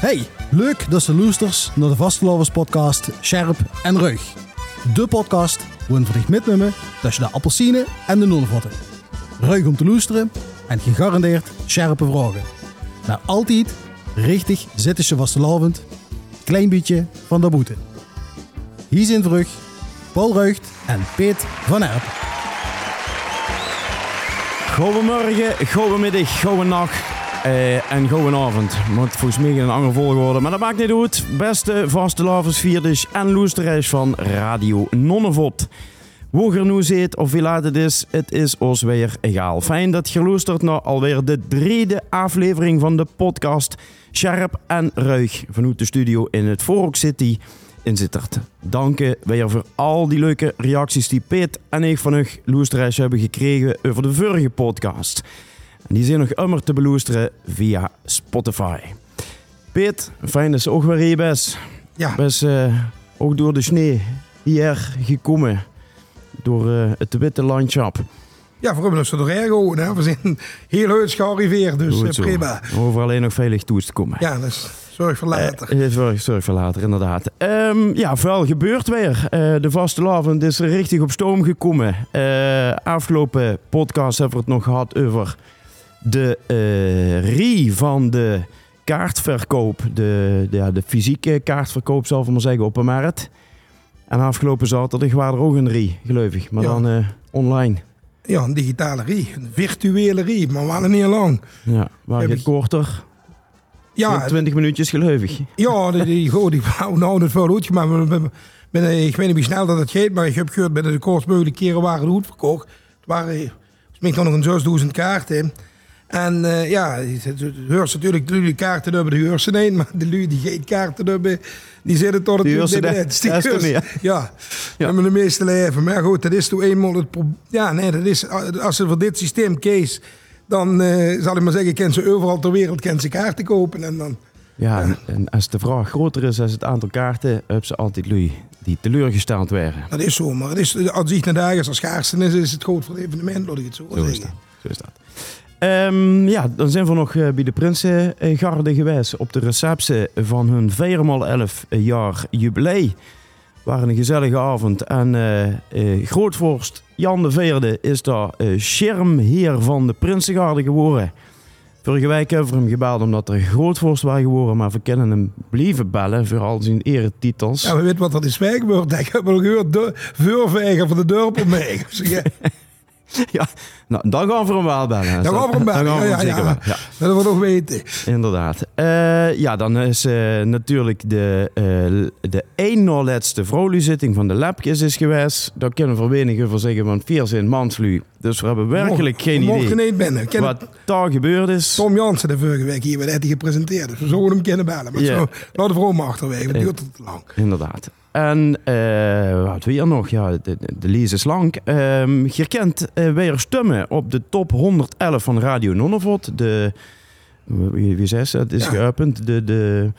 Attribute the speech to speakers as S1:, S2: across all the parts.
S1: Hey, leuk dat ze luistert naar de Vastelovers podcast Scherp en Ruig. De podcast waarin voor dich mitnemen tussen de appelsine en de nonnevotten. Ruig om te luisteren en gegarandeerd scherpe vragen. Maar altijd richtig zittische vastelovend, klein beetje van de boete. Hier zijn terug Paul Ruigt en Peet van Erpen.
S2: Goedemorgen, goedemiddag, goedenacht uh, en goedenavond. Moet volgens mij een andere volgorde, maar dat maakt niet uit. Beste vaste lavers, vierders en loesterreis van Radio Nonnevot. Hoe er nu zit of wie laat het is, het is ons weer egaal. Fijn dat je luistert naar alweer de derde aflevering van de podcast Scherp en Ruig vanuit de studio in het Forok City in Zittert. Dank weer voor al die leuke reacties die Peet en ik van u luisteraars hebben gekregen over de vorige podcast. En die zijn nog immer te beluisteren via Spotify. Peet, fijn dat ze ook weer hier.
S1: Ja.
S2: Best uh, ook door de sneeuw hier gekomen. Door uh, het witte landschap.
S3: Ja, voor hebben we er erg hè? We zijn heel heus gearriveerd, dus uh, prima.
S2: Over alleen nog veilig toe te komen.
S3: Ja, dus zorg voor later.
S2: Uh, zorg, zorg voor later, inderdaad. Um, ja, veel gebeurt weer. Uh, de vaste lavend is er richtig op stoom gekomen. afgelopen podcast hebben we het nog gehad over de uh, rie van de kaartverkoop, de, de, ja, de fysieke kaartverkoop zal ik maar zeggen, op een markt. En afgelopen zaterdag waren er ook een rie, gelukkig, maar
S3: Ja.
S2: dan uh, online.
S3: Ja, een digitale rie, een virtuele rie, maar we waren niet lang.
S2: Ja, waar
S3: ik-
S2: korter,
S3: Ja,
S2: 20 minuutjes gelukkig.
S3: ja die, die, goh, die wou nou het wel goed, maar ik weet niet hoe snel dat het gaat, maar ik heb gehoord bij de kortst mogelijke keren waren de goed verkocht. Het waren eh, mij nog een 6000 kaarten. En eh, ja, het heurst natuurlijk de lui kaarten hebben de heursen heen, maar de lui die geen kaarten hebben, die zitten tot het
S2: Die heursen
S3: net. Die
S2: is
S3: heursen-. Ja,
S2: Ja.
S3: ja. hebben de meeste leven. Maar goed, dat is toen eenmaal het probleem. Ja, nee, dat is, als ze voor dit systeem kies, dan eh, zal ik maar zeggen, kan ze overal ter wereld kan ze kaarten kopen. En dan,
S2: Ja, en, en als de vraag groter is als het aantal kaarten, hebben ze altijd lui die teleurgesteld waren.
S3: dat is zo. Maar het is, als ik naar dagen als schaarste is, is het groot voor het evenement, laat ik het zo,
S2: Zo is
S3: zeggen.
S2: dat. Zo is dat. Ehm, ja, dan zijn we nog eh, bij de Prinsengarde geweest op de receptie van hun 4x11 jaar jubilee. waren een gezellige avond. En eh eh, grootvorst Jan de Veerde is daar eh schermheer van de Prinsengarde geworden. Vorige week hebben we hem gebeld omdat er grootvorst was geworden, maar we kunnen hem blijven bellen voor al zijn eretitels.
S3: Ja, we weten wat er is gebeurd. Ik heb wel gehoord, de vuurveger van de dorp om mij. Zeg,
S2: Ja, nou, dan gaan we hem wel bellen.
S3: Dan gaan we hem bellen.
S2: Dan gaan we hem zeker
S3: ja.
S2: bellen, ja.
S3: Dat willen we nog weten.
S2: Inderdaad. Eh, ja, dan is eh, natuurlijk de, eh de één na laatste vrouwenzitting van de Lapjes is geweest. Daar kunnen we wenigen voor zeggen, want vier zijn manslu. Dus we hebben werkelijk geen
S3: we
S2: idee
S3: niet binnen. We
S2: wat daar gebeurd is.
S3: Tom Jansen de vorige week hier werd hij gepresenteerd. Dus we zouden hem kunnen bellen. Maar
S2: Ja.
S3: zo, de vrouw maar achterwege. Het duurt te lang.
S2: Inderdaad. En wat weer nog? Ja, de, de, is lang. Ehm, je kent eh, weer stemmen op de top 111 van Radio Nonnevot. De, wie, wie zei ze? Het is
S3: Ja.
S2: geopend. De, de,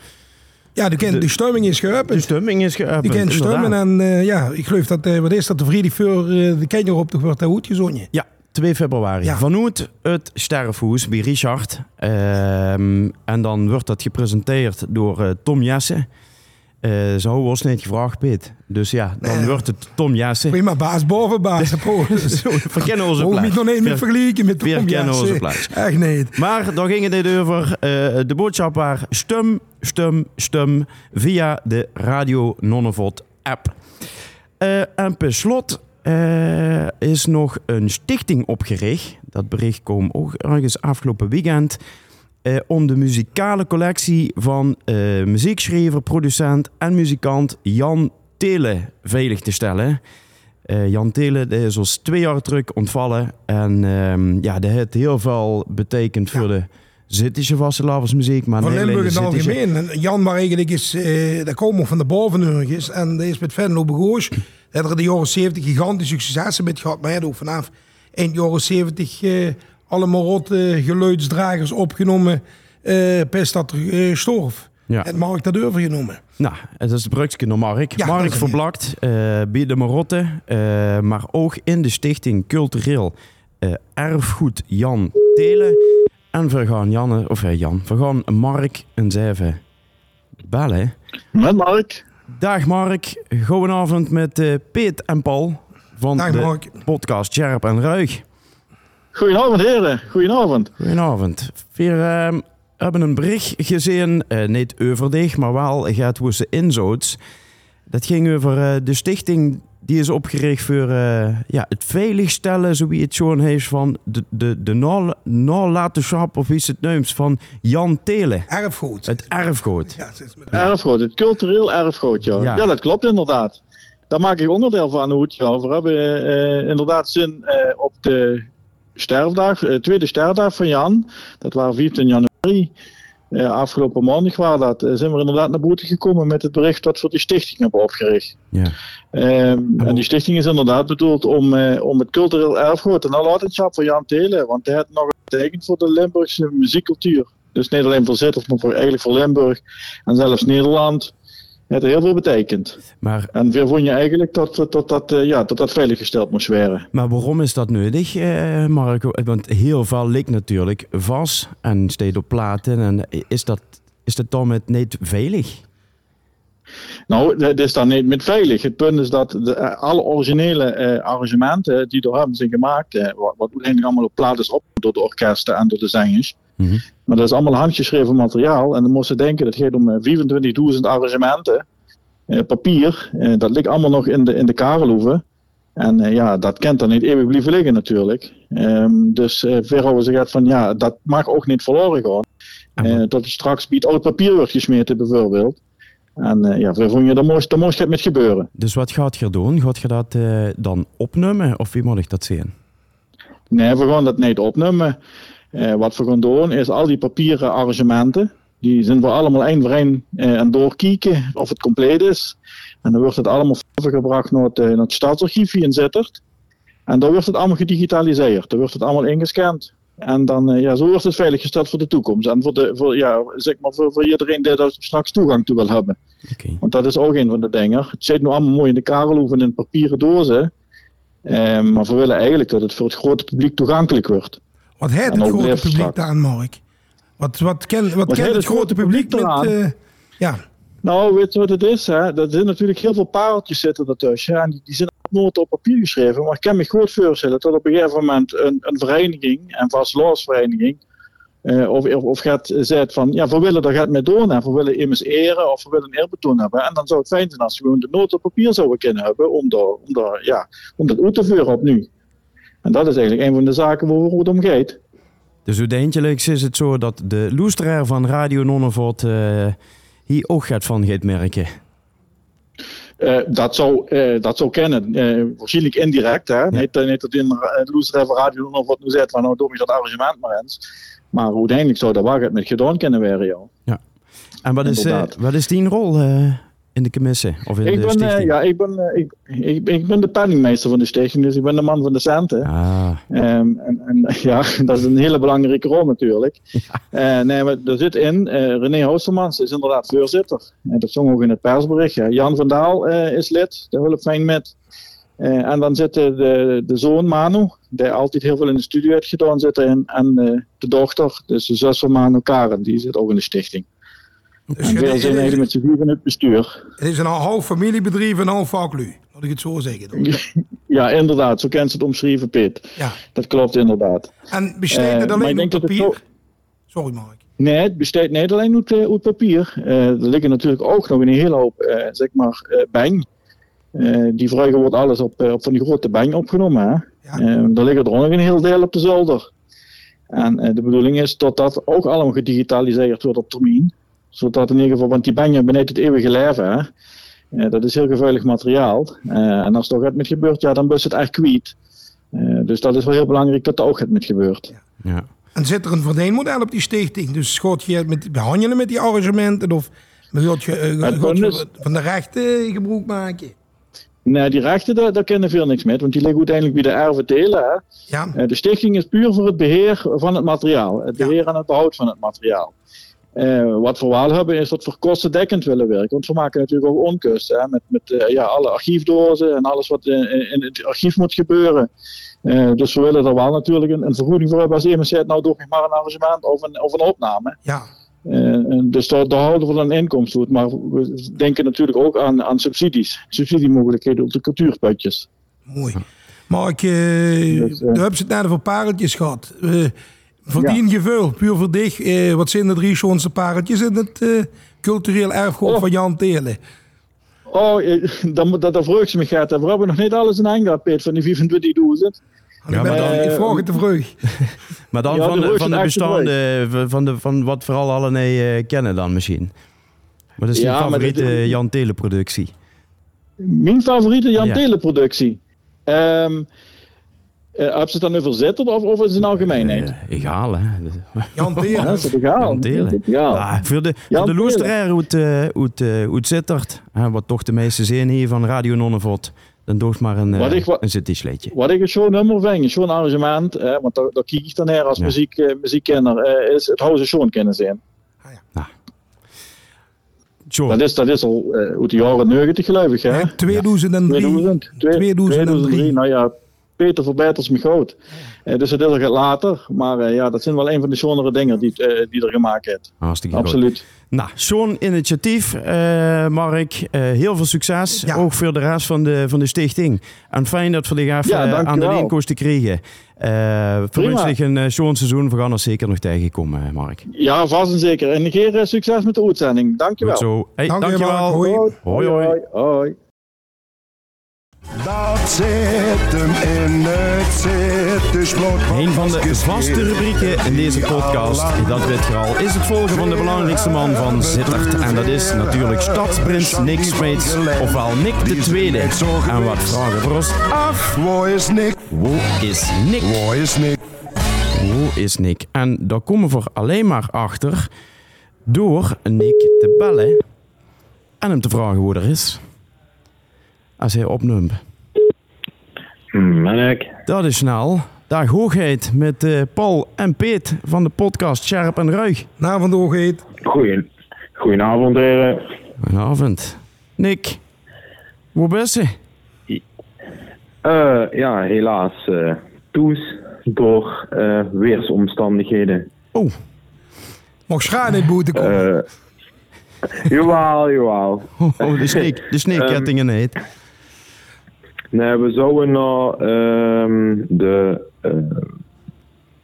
S3: Ja, de,
S2: De-
S3: de stemming is
S2: de
S3: geopend.
S2: stemming is geopend.
S3: Die kent stemmen en eh, ja, ik geloof dat, eh, wat is dat, de voor eh, de kenjer op de wordt uitgezonden.
S2: Ja, 2 februari.
S3: Ja.
S2: Vanuit het Sterfhoes bij Richard. Ehm, en dan wordt dat gepresenteerd door eh, Tom Jesse. Eh ze houden ons niet gevraagd, Piet. Dus ja, dan
S3: Nee.
S2: wordt het Tom Jesse.
S3: Prima, baas boven baas.
S2: Zo, verkennen onze plaats.
S3: niet nog niet meer vergelijken met Tom
S2: onze plaats.
S3: Echt niet.
S2: Maar dan ging het over eh, de boodschap waar stem, stem, stem via de Radio Nonnevot app. Eh, en per slot is nog een stichting opgericht. Dat bericht kwam ook ergens afgelopen weekend. Eh, om de muzikale collectie van eh, muziekschrijver, producent en muzikant Jan Telen veilig te stellen. Eh, Jan Telen is ons twee jaar terug ontvallen. En ehm, ja, dat heeft heel veel betekend voor de Zittische vastelavondsmuziek. Maar
S3: Van Limburg in het algemeen. En Jan, maar eigenlijk is, daar komen van de bovenurgers. En die is met Venlo Begoos. Dat er in de jaren 70 gigantische successen met gehad. Maar hij ook vanaf eind jaren 70 eh, alle marotte geluidsdragers opgenomen. eh pest dat er eh, storf.
S2: Ja.
S3: Het Mark dat overgenomen.
S2: Nou, het is het bruggetje naar Mark.
S3: Ja,
S2: Mark verblakt eh bij de Marotte, eh, maar ook in de stichting Cultureel eh, Erfgoed Jan Telen. En we gaan Janne, of Jan, we gaan Mark een zeven bellen.
S4: Met Mark.
S2: Dag Mark, goedenavond met uh, Piet en Paul van
S3: Dag,
S2: de
S3: Mark.
S2: podcast Scherp en Ruig.
S4: Goedenavond heren, goedenavond.
S2: Goedenavond. We uh, hebben een bericht gezien, uh, niet over dich, maar wel gaat hoe ze inzoots. Dat ging over uh, de stichting die is opgericht voor uh, ja, het veiligstellen, zo wie het zo'n heeft, van de, de, de nalatenschap, of is het neemt, van Jan Telen.
S3: Erfgoed.
S2: Het erfgoed.
S3: Ja, het is met-
S4: Erfgoed, het cultureel erfgoed, ja.
S2: Ja.
S4: ja. dat klopt inderdaad. Daar maak ik onderdeel van hoe het gaat. We hebben eh, inderdaad zin eh, op de sterfdag, eh, tweede sterfdag van Jan. Dat waren 14 januari. Eh, afgelopen maandag waren dat. eh, zijn we inderdaad naar boete gekomen met het bericht dat we die stichting hebben opgericht.
S2: Ja.
S4: Ehm, en die stichting is inderdaad bedoeld om, om het cultureel erfgoed en nalatenschap van Jan Telen. Want hij had nog betekend voor de Limburgse muziekcultuur. Dus niet alleen voor Zittert, maar voor, eigenlijk voor Limburg en zelfs Nederland. Het heel veel betekend.
S2: Maar,
S4: En we vonden eigenlijk dat dat, dat, dat, eh, ja, dat, dat veiliggesteld moest worden.
S2: maar waarom is dat nodig, eh, Mark? Want heel veel ligt natuurlijk vast en staat op platen. En is dat, is dat dan met niet veilig?
S4: Nou, dat is dan niet met veilig. Het punt is dat de, eh, alle originele eh, arrangementen die door hem zijn gemaakt, eh, wat, wat uiteindelijk allemaal op plaat is op door de orkesten en door de zangers.
S2: Mhm.
S4: Maar dat is allemaal handgeschreven materiaal. En dan moesten denken, dat gaat om eh, 24.000 arrangementen. Eh, papier, eh, dat ligt allemaal nog in de, in de. En eh, ja, dat kent dan niet eeuwig blijven liggen natuurlijk. Ehm, dus eh Verhoeven zegt van ja, dat mag ook niet verloren gaan. Eh, dat er straks niet oud papier wordt gesmeten bijvoorbeeld. En eh, ja, vonden daar moest, daar moest het met gebeuren.
S2: Dus wat gaat je doen? Gaat je dat eh, dan opnemen? Of wie moet ik dat zien?
S4: Nee, we gaan dat niet opnemen. Eh, wat we gaan doen is al die papieren arrangementen, die zijn we allemaal één voor één eh, aan doorkijken of het compleet is. En dan wordt het allemaal overgebracht naar het, eh, naar het staatsarchief hier in Zittert. En dan wordt het allemaal gedigitaliseerd. Dan wordt het allemaal ingescand. En dan, ja, zo wordt het veiliggesteld voor de toekomst. En voor, de, voor, ja, zeg maar voor, voor iedereen die daar straks toegang toe wil hebben. Want dat is ook een van de dingen. Het zit nu allemaal mooi in de karelhoeven en in papieren dozen. Eh, maar we willen eigenlijk dat het voor het grote publiek toegankelijk wordt.
S3: Wat heeft het grote publiek daar, Mark? Wat, wat, ken, wat, kent
S4: heeft
S3: het
S4: het
S3: grote publiek
S4: publiek
S3: met... eh, ja,
S4: Nou, weet je wat het is? Hè? Er zijn natuurlijk heel veel pareltjes zitten ertussen. hè, En die, die zijn nooit op papier geschreven. Maar ik kan me goed voorstellen dat op een gegeven moment een, een vereniging, een vastloosvereniging, eh of, of, gaat zegt van, ja, we willen daar gaat mee doen. En we willen immers eren of we willen een eerbetoon hebben. En dan zou het fijn zijn als we gewoon de nood op papier zouden kunnen hebben om, daar, om, daar, ja, om dat uit te voeren op nu. En dat is eigenlijk een van de zaken waar het om gaat.
S2: Dus uiteindelijk is het zo dat de loesteraar van Radio Nonnevort eh, hier ook gaat van gaat merken.
S4: Eh, dat, zou, eh, dat zou kennen. Waarschijnlijk indirect. Hè? Niet, eh, niet dat in de Loesdrijf Radio nog wat nu zegt van nou doe ik dat arrangement maar eens. Maar uiteindelijk zou dat wel het met gedaan kunnen werden. Ja.
S2: En wat is, wat is die rol in de commissie? Of in
S4: Ik,
S2: de
S4: ben, eh,
S2: stichting?
S4: ja, ik, ben, eh, ik, ik, ik ben de penningmeester van de stichting, dus ik ben de man van de centen.
S2: Ah,
S4: Ehm, en, en ja, dat is een hele belangrijke rol natuurlijk. Eh, nee, maar er zit in, eh, René Hoostermans is inderdaad voorzitter. En dat stond ook in het persbericht. Ja. Jan van Daal is lid, daar hulp fijn met. En dan zit de, de, de zoon Manu, die altijd heel veel in de studio heeft gedaan, zit erin. En de dochter, dus de zus van Manu, Karen, die zit ook in de stichting.
S3: Dus
S4: zijn eigenlijk met z'n vier in het bestuur.
S3: het is een half familiebedrijf en een half vaklu. Laat ik het zo zeggen. dan.
S4: Ja, inderdaad, zo kent ze het omschreven, Piet.
S3: Ja.
S4: Dat klopt inderdaad.
S3: En besteed
S4: Eh,
S3: het
S4: maar
S3: alleen
S4: ik
S3: op papier? Sorry, Mark.
S4: Nee, het besteedt niet alleen uit, eh, uit papier. Eh, er liggen natuurlijk ook nog een hele hoop, eh, zeg maar, eh bang. Eh, die vragen wordt alles op, eh, op van die grote bang opgenomen. Hè?
S3: Ja.
S4: Eh, er liggen er ook nog een heel deel op de zolder. En eh, de bedoeling is dat dat ook allemaal gedigitaliseerd wordt op termijn. Zodat in ieder geval, want die bangen beneden het eeuwige leven, hè? Eh, dat is heel gevaarlijk materiaal. Eh, en als er ook het met gebeurt, ja, dan is het echt kwijt. Eh, dus dat is wel heel belangrijk dat er ook het met gebeurt.
S2: ja.
S3: En zit er een verdienmodel op die stichting? Dus schot je met, behandelen met die arrangementen? Of wilt je,
S4: Het
S3: wilt je
S4: punt is-
S3: van de rechten gebruik maken?
S4: Nee, die rechten, daar, daar kennen veel niks mee, want die liggen uiteindelijk bij de erven delen. Hè?
S3: Ja,
S4: De stichting is puur voor het beheer van het materiaal. Het
S3: Ja.
S4: beheer en het behoud van het materiaal. Eh, wat we wel hebben is dat we kostendekkend willen werken. Want we maken natuurlijk ook onkosten. Hè, met met eh, ja, alle archiefdozen en alles wat in, in het archief moet gebeuren. Eh, dus we willen er wel natuurlijk een, een vergoeding voor hebben als iemand zegt, nou doe ik maar een arrangement of een, of een opname.
S3: ja.
S4: Dus daar, daar, houden we dan inkomsten uit. Maar we denken natuurlijk ook aan, aan subsidies. Subsidiemogelijkheden op de cultuurputjes.
S3: Mooi. Maar ik, dus, heb ze het naar de pareltjes gehad. Verdien ja. je veel, puur voor dich. wat zijn de drie schoonste pareltjes in het cultureel erfgoed oh. van Jan Telen?
S4: Oh, dat, dat, dat vreugd me gaat. We hebben nog niet alles in aangehad, Peter, van die 25.000.
S3: Ja, maar dan, ik vroeg het te vroeg.
S2: maar dan ja, van, de, van de bestaande, van, de, van wat vooral alle uh, kennen dan misschien. Wat is je ja, favoriete dit, Jan Tele productie?
S4: Mijn favoriete Jan ja. Tele productie? Um, uh, heb ze het dan over zitten of, of is het een algemeenheid?
S2: Uh, egal, hè.
S3: Jan Tele. Ja,
S4: is het egal? Jan
S2: Tele. Ja. voor de, voor de loesteraar hoe het, hoe het, hoe het zittert, wat toch de meeste zin hier van Radio Nonnevot dan doe maar een, wat ik, wat, een.
S4: Wat ik zo'n nummer vind, zo'n arrangement, eh, want daar, daar kijk ik dan naar als ja. muziek, uh, muziekkenner, uh, is het House Sean kennen zijn.
S3: Ah, ja.
S2: nou.
S4: Dat is, dat is al uh, uit de jaren 90 geloof ik. Hè?
S3: Ja, 2003.
S4: 2000, 2003. 2003. Nou ja, Peter verbetert me groot. Uh, dus het is al later. Maar uh, ja, dat zijn wel een van de schonere dingen die, uh, die er gemaakt heeft.
S2: Hartstikke
S4: Absoluut.
S2: Goed. Nou, zo'n initiatief, Mark. heel veel succes. Ja. Ook voor de rest van de, van de stichting. En fijn dat we die even ja, aan de inkomsten kregen. Uh, Verwens een schoon seizoen. We gaan er zeker nog tegenkomen, Mark.
S4: Ja, vast en zeker. En keer succes met de uitzending. Dankjewel.
S2: Goed zo. Hey,
S3: Dank
S2: dankjewel.
S3: Hoi.
S4: Hoi, hoi. hoi. hoi.
S5: Dat zit hem in het zittersblok.
S2: Een van de vaste rubrieken in deze podcast, dat weet je al, is het volgen van de belangrijkste man van Zittert. En dat is natuurlijk stadsprins Nick Smeets, ofwel Nick de Tweede. En wat vragen voor ons af?
S5: Waar is Nick?
S2: Waar is Nick?
S5: Waar is Nick?
S2: Waar is Nick? En daar komen we alleen maar achter door Nick te bellen en hem te vragen hoe er is als hij opneemt.
S6: Mm,
S2: Dat is snel. Dag hoogheid met uh, Paul en Peet van de podcast Scherp en Ruig.
S3: Avond hoogheid.
S6: Goeien, goedenavond heren.
S2: Goedenavond. Nick, hoe bent je?
S6: Uh, ja, helaas uh, toes door uh, weersomstandigheden.
S2: Oh.
S3: Mag schaar in boete komen?
S6: jawel, jawel.
S2: Oh, de, sneek, de sneekkettingen um, heet.
S6: Nee, we zouden naar uh, de uh,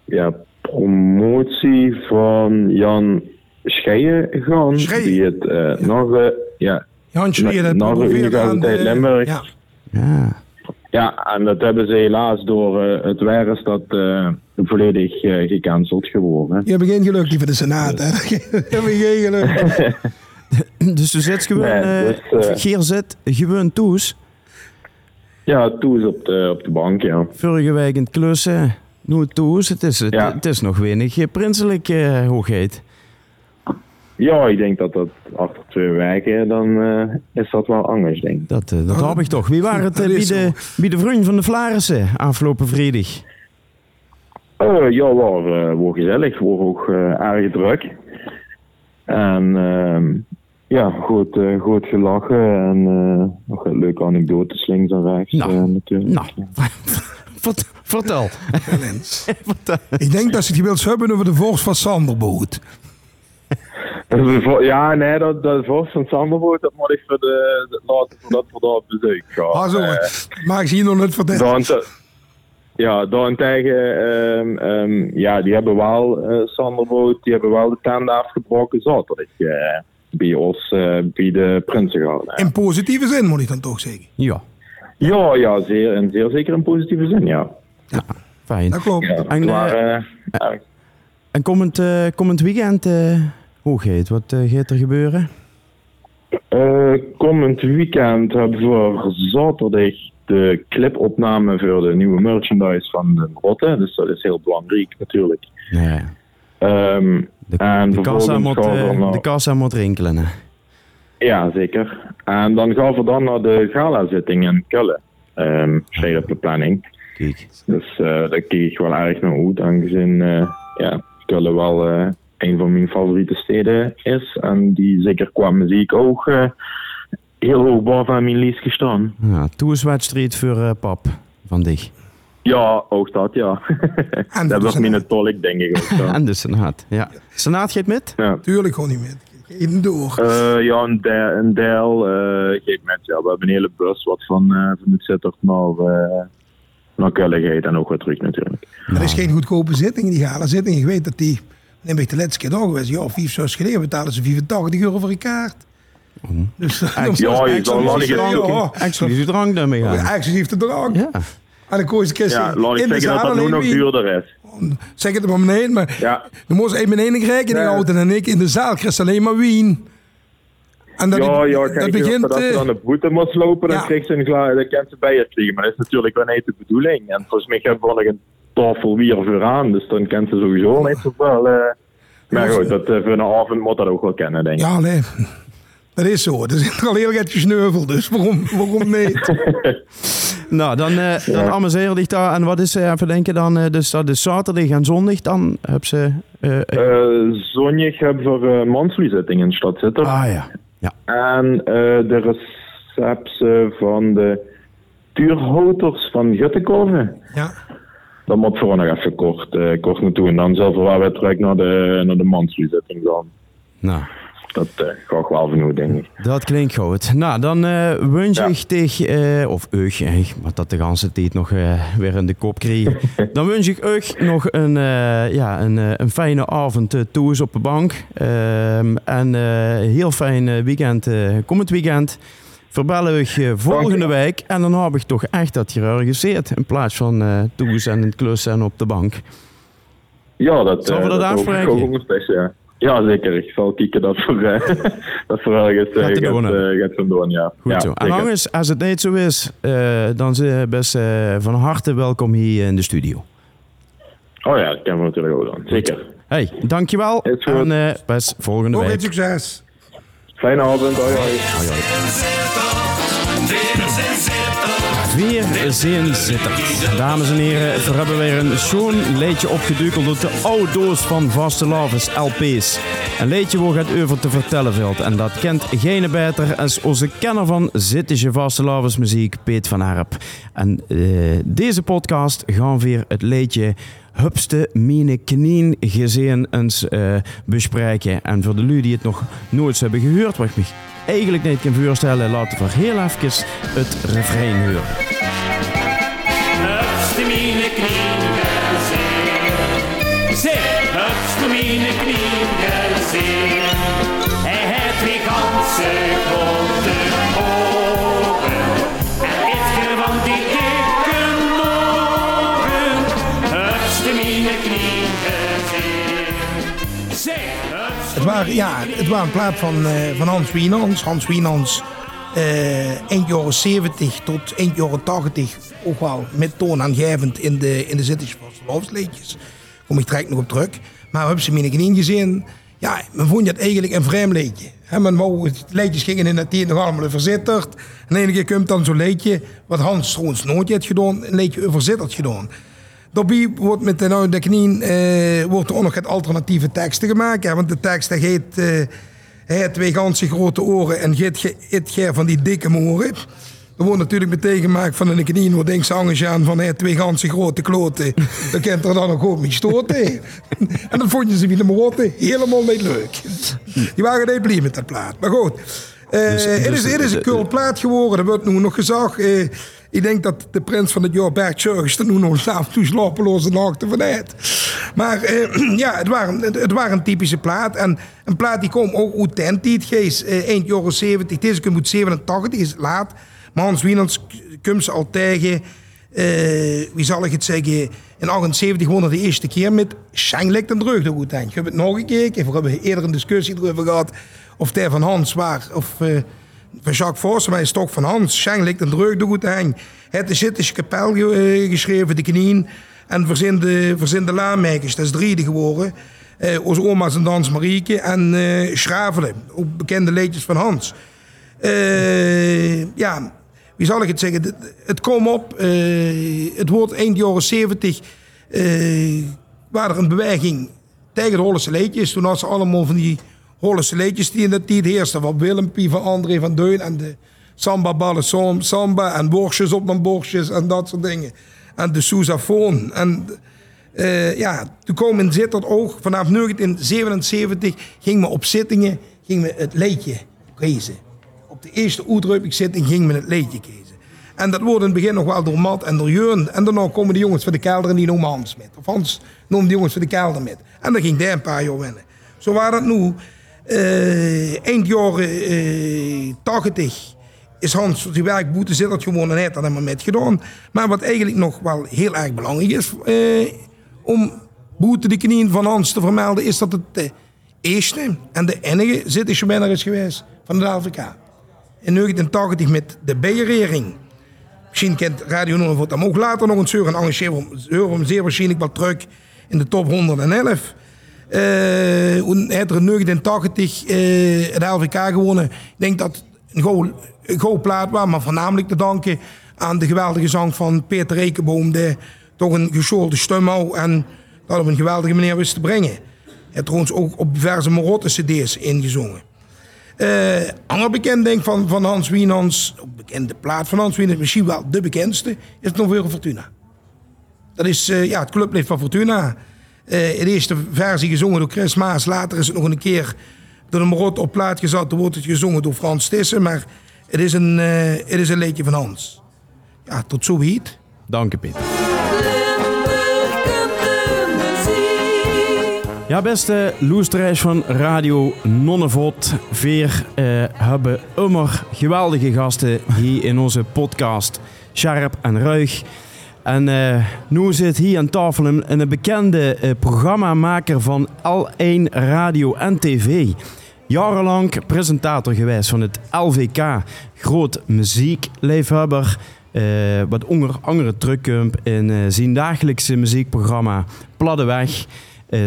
S6: ja, promotie van Jan Scheijen gaan.
S3: Scheijen?
S6: Die het uh, nog, uh, ja,
S3: Jan Scheijen,
S6: nog de Universiteit Limburg.
S3: Ja.
S2: ja.
S6: Ja, en dat hebben ze helaas door uh, het is dat volledig gecanceld geworden.
S3: Je hebt geen geluk die van de Senaat, hè? Je hebt geen geluk.
S2: dus je zet gewoon, nee, dus, Geer zet gewoon toes.
S6: Ja, toes op de, op de bank, ja.
S2: Vorige week in het klussen, nu toes. Het is, het, ja. het is nog weinig prinselijk uh, hoogheid.
S6: Ja, ik denk dat dat achter twee weken, dan uh, is dat wel anders, denk ik.
S2: Dat, uh, dat hoop ik toch. Wie waren het bij, de, bij de vriend van de Flarissen afgelopen vrijdag?
S6: Uh, ja, was, was gezellig. Was ook erg druk. En ehm, ja, goed, uh, goed gelachen en uh, nog een leuke anekdotes links en rechts
S2: nou,
S6: uh, natuurlijk.
S2: Nou, vertel.
S3: vertel. Ik denk dat ze het wilt hebben over de vorst van Sanderboot.
S6: ja, nee, dat, dat vorst van Sanderboot, dat moet ik voor de, de laten voordat we daar op bezoek gaan.
S3: Ah, zo, maar ik zie nog net vertellen.
S6: Ja, daarentegen, um, um, ja, die hebben wel, uh, Sanderboot, die hebben wel de tanden afgebroken zaterdag. Bij ons, uh, bij de Prinsengaard. Ja.
S3: In positieve zin, moet ik dan toch zeggen?
S2: Ja.
S6: Ja, ja zeer, in zeer zeker in positieve zin, ja.
S2: Ja, fijn.
S3: Dat klopt.
S6: Ja,
S2: en,
S6: maar, uh,
S2: uh, en komend, komend weekend, hoe gaat Wat gaat er gebeuren?
S6: komend weekend hebben we zaterdag de clipopname voor de nieuwe merchandise van de Rotte. Dus dat is heel belangrijk natuurlijk.
S2: Ja.
S6: Um,
S2: de,
S6: en
S2: de, kassa moet,
S6: naar...
S2: de kassa moet rinkelen. Hè?
S6: Ja, zeker. En dan gaan we dan naar de gala-zitting in Kullen. Um, op de planning.
S2: Kijk.
S6: Dus uh, daar kijk ik wel erg naar uit, aangezien uh, ja, Kullen wel uh, een van mijn favoriete steden is. En die zeker qua muziek ook heel hoog boven aan mijn lijst gestaan.
S2: Ja, toerswedstrijd voor pap van dich.
S6: Ja, ook dat, ja.
S3: En
S6: dat was mijn
S3: Senaat.
S6: tolk, denk ik ook. Ja,
S2: En de Senaat. Ja. Senaat gaat met?
S6: ja.
S3: Tuurlijk gewoon niet met. Geen door.
S6: Eh, ja een, de, een deel eh geeft met. Ja, we hebben een hele bus wat van, eh, van het Zittert naar, eh naar Kulligheid en ook weer terug natuurlijk.
S3: Er is geen goedkope zitting, die gala zitting. Ik weet dat die, neem ik de laatste keer door geweest, ja, vijf, zes geleden betalen ze 85 euro voor een kaart. Dus dan
S6: Ja, je zal wel niet
S2: Exclusief drank daarmee gaan.
S3: exclusief de drank.
S2: Ja.
S3: En dan je eens
S6: Ja, laat ik
S3: in de
S6: zeggen dat
S3: zaal
S6: dat nu nog
S3: wie-
S6: duurder is.
S3: Zeg het maar beneden, maar
S6: Ja,
S3: dan moest één beneden krijgen
S6: Ja.
S3: houden en ik in de zaal kreeg alleen maar wien. En dat,
S6: ja, ja,
S3: dat
S6: kijk,
S3: begint...
S6: als ze
S3: eh,
S6: dan de boete moest lopen, dan
S3: ja.
S6: kreeg ze een gla- dan kan ze bij je vliegen. Maar dat is natuurlijk wel niet de bedoeling. En volgens mij hebben we nog een tafel weer voor aan, dus dan kent ze sowieso niet zoveel. eh maar goed, dat, eh, voor een avond moet dat ook wel kennen, denk ik.
S3: Ja, nee. Dat is zo. Er zit al heel erg gesneuveld, dus waarom, waarom niet?
S2: Nou, dan, eh dan amuseer ik daar. En wat is, eh, even denken dan, eh, dus dat is zaterdag en zondag. Dan heb ze... eh, eh,
S6: Eh zondag hebben we een mansvliezitting in Stad Zitter.
S2: ah ja. Ja.
S6: En eh, de receptie van de tuurhouders van Guttekoven.
S3: Ja.
S6: Dat moet voor nog even kort, kort naartoe. En dan zullen we wel weer terug naar de, naar de mansvliezitting gaan.
S2: Nou,
S6: Dat eh gaat wel genoeg, denk ik.
S2: dat klinkt goed. Nou, dan eh wens ik tegen... eh, of eug, maar dat de hele tijd nog eh, weer in de kop kreeg. dan wens ik eug nog een, ja, een, een fijne avond uh, toes op de bank. Ehm, en heel fijn weekend, komend weekend. Verbellen we je volgende week. En dan heb ik toch echt dat je ergens zit. In plaats van eh toes en het klussen en op de bank.
S6: Ja, dat,
S2: Zullen we dat
S6: ik
S2: afspreken?
S6: ook nog steeds, ja. Ja, zeker. Ik zal kijken dat voor, eh, dat voor ergens eh,
S2: Gaat te
S6: gaat, eh, gaat van doen, ja.
S2: Goed
S6: ja,
S2: zo. En anders, als het niet zo is, eh, dan zijn je best eh, van harte welkom hier in de studio.
S6: Oh ja, dat kunnen we natuurlijk ook doen. Zeker.
S2: Hey, dankjewel. En eh best volgende
S3: Nog
S2: week.
S3: een succes.
S6: Fijne avond. Hoi, hoi.
S2: Weer zijn zitterd. Dames en heren, we hebben weer een schoon leedje opgedukeld op de oude doos van Vaste Lovers LP's. Een leedje waar het over te vertellen valt. En dat kent geen beter als onze kenner van Zittische Vaste Lovers muziek, Peet van Harp. En eh, deze podcast gaan we weer het leedje Hupste Mine Knien gezien eens eh, bespreken. En voor de lui die het nog nooit hebben gehoord, wat ik me eigenlijk niet kan voorstellen, laten we heel even het refrein horen.
S3: Ja, het waren een plaat van, eh, van Hans Wienans. Hans Wienans, eh eind jaren 70 tot eind jaren 80 ook wel met toonaangevend in de, in de Zittische Vastelovensliedjes. Kom ik direct nog op terug. Maar hebben ze me niet gezien. Ja, men vond het eigenlijk een vreemd liedje. Hè, men wou, liedjes gingen in het tijd nog allemaal verzitterd. En keer komt dan zo'n liedje, wat Hans trouwens nooit heeft gedaan, een liedje verzitterd gedaan. Daarbij wordt met de, nou, de knie eh, wordt er ook nog het alternatieve teksten gemaakt. Hè, want de tekst dat heet, eh, hij twee ganse grote oren en het ge van die dikke moren. Er wordt natuurlijk meteen gemaakt van een knie, waar denkt zangers aan van hij twee ganse grote kloten. Dan kent er dan nog goed mee stoten. en dat vonden ze weer de moten helemaal niet leuk. Die waren niet blij met dat plaat. Maar goed, eh,
S2: Dus-
S3: het, is,
S2: dus-
S3: het is een cool plaat geworden. Dat wordt nu nog gezegd. Eh, ik denk dat de prins van het jaar Bert Jurgens er nu nog s'avonds toe slapeloze nachten vanuit. Maar eh, ja, het waren, het, het waren een typische plaat. En een plaat die kwam ook uit ten tijd, Gees. Eh, eind jaren 70. Deze komt uit 87, is laat. Maar Hans Wienans komt ze al tegen. eh, wie zal ik het zeggen? In 78 won hij de eerste keer met Schengelijk en Dreug de goed Ik heb het nog gekeken. We hebben eerder een discussie erover gehad. Of der van Hans was. Of eh, van Jacques Vos. Maar is toch van Hans. Schengelijk en Dreug de goed Het de Zittische kapel ge- eh, geschreven, de knieën. En verzinde, verzinde. Dat is drie geworden. Eh, onze oma's en dans Marieke. En eh Schravelen. Ook bekende liedjes van Hans. Ja, wie zal ik het zeggen? Het, het kwam op. het wordt eind jaren 70. eh waar er een beweging tegen de Hollandse leedjes. Toen hadden ze allemaal van die Hollandse leedjes die in de tijd heersten. Van Willempie, van André van Deun en de samba ballen samba en borstjes op mijn borstjes en dat soort dingen. en de sousaphone. En eh, ja, toen kwam in Zittert ook, vanaf 1977 ging me op zittingen ging me het leedje kiezen. Op de eerste Oedrupik-zitting ging men het leedje kiezen. En dat wordt in het begin nog wel door Matt en door Jeun. En daarna komen de jongens van de kelder en die noemen Hans met. Of Hans noemt de jongens van de kelder met. En dan ging daar een paar jaar winnen. Zo waren het nu. Eh, eind jaren eh 80 is Hans die werkboete zit dat gewoon en heeft dat helemaal met gedaan. Maar wat eigenlijk nog wel heel erg belangrijk is eh, om boete de knieën van Hans te vermelden, is dat het de eerste en de enige zittingswinnaar is geweest van de LVK. In 1980 met de B-regering. Misschien kent Radio Noordvoort hem ook later nog een zeur en engageer hem zeer waarschijnlijk wel terug in de top 111. Eh toen heeft er in 1980 eh, het LVK gewonnen. Ik denk dat een gouden, een plaat was, maar voornamelijk te danken aan de geweldige zang van Peter Rekenboom, die toch een geschoolde stem en dat op een geweldige manier wist te brengen. Hij trouwens ook op diverse Marotte cd's ingezongen. Eh ander bekend denk van, van Hans Wienans, bekende plaat van Hans Wienans, misschien wel de bekendste, is nog Fortuna. Dat is eh, ja, het clublied van Fortuna. Eh in de eerste versie gezongen door Chris Maas. Later is het nog een keer door de Marot op plaat gezet. Dan wordt het gezongen door Frans Tissen. Maar het is een, eh, het is een liedje van Hans. Ja, tot zo heet.
S2: Dank je, Peter. Ja, beste luisteraars van Radio Nonnevot. Veer eh, hebben immer geweldige gasten hier in onze podcast. Sharp en Ruig. En eh, nu zit hier aan tafel een, een bekende eh, programmamaker van L1 Radio en TV. Jarenlang presentator geweest van het LVK. Groot muziekliefhebber. eh, wat onder andere terugkomt in zijn dagelijkse muziekprogramma Pladdeweg.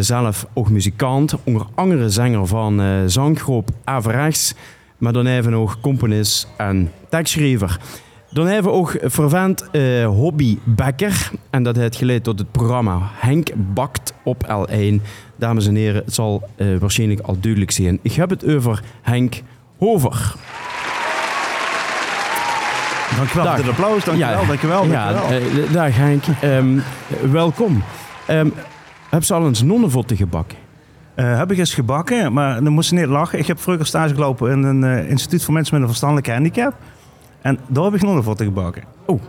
S2: Zelf ook muzikant, onder andere zanger van zanggroep Averechts. Maar dan even ook componist en tekstschrijver. Dan hebben we ook vervent eh hobby Bekker. En dat heeft geleid tot het programma Henk Bakt op L1. Dames en heren, het zal eh, waarschijnlijk al duidelijk zijn. Ik heb het over Henk Hover.
S7: Dankjewel
S2: Dag.
S7: voor dit applaus. Dankjewel,
S2: Ja.
S7: dankjewel.
S2: Ja,
S7: dankjewel.
S2: eh, dag Henk. Ehm, welkom. Ehm heb ze al eens nonnenvotten gebakken?
S7: Heb ik eens gebakken, maar dan moest je niet lachen. Ik heb vroeger stage gelopen in een instituut voor mensen met een verstandelijke handicap. En daar heb ik nonnenvotten gebakken.
S2: Oh,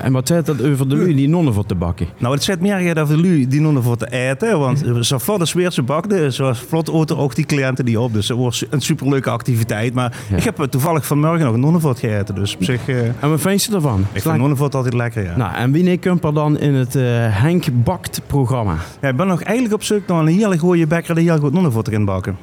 S2: en wat zei dat over de lui die nonnenvotten bakken?
S7: Nou, het zit meer dat de lui die nonnenvotten eten. Want zo vlot als weer ze bakten, zo vlot auto ook die cliënten die op. Dus het was een superleuke activiteit. Maar
S2: Ja.
S7: ik heb eh, toevallig vanmorgen nog een nonnenvot gegeten. Dus op zich, eh, ik
S2: En wat vind je ervan?
S7: vind nonnenvot altijd lekker, ja.
S2: Nou, en wie komt er dan in het eh, Henk Bakt programma?
S7: ja. Ik ben nog eigenlijk op zoek naar een hele goede bakker die heel goed nonnenvotten kan bakken.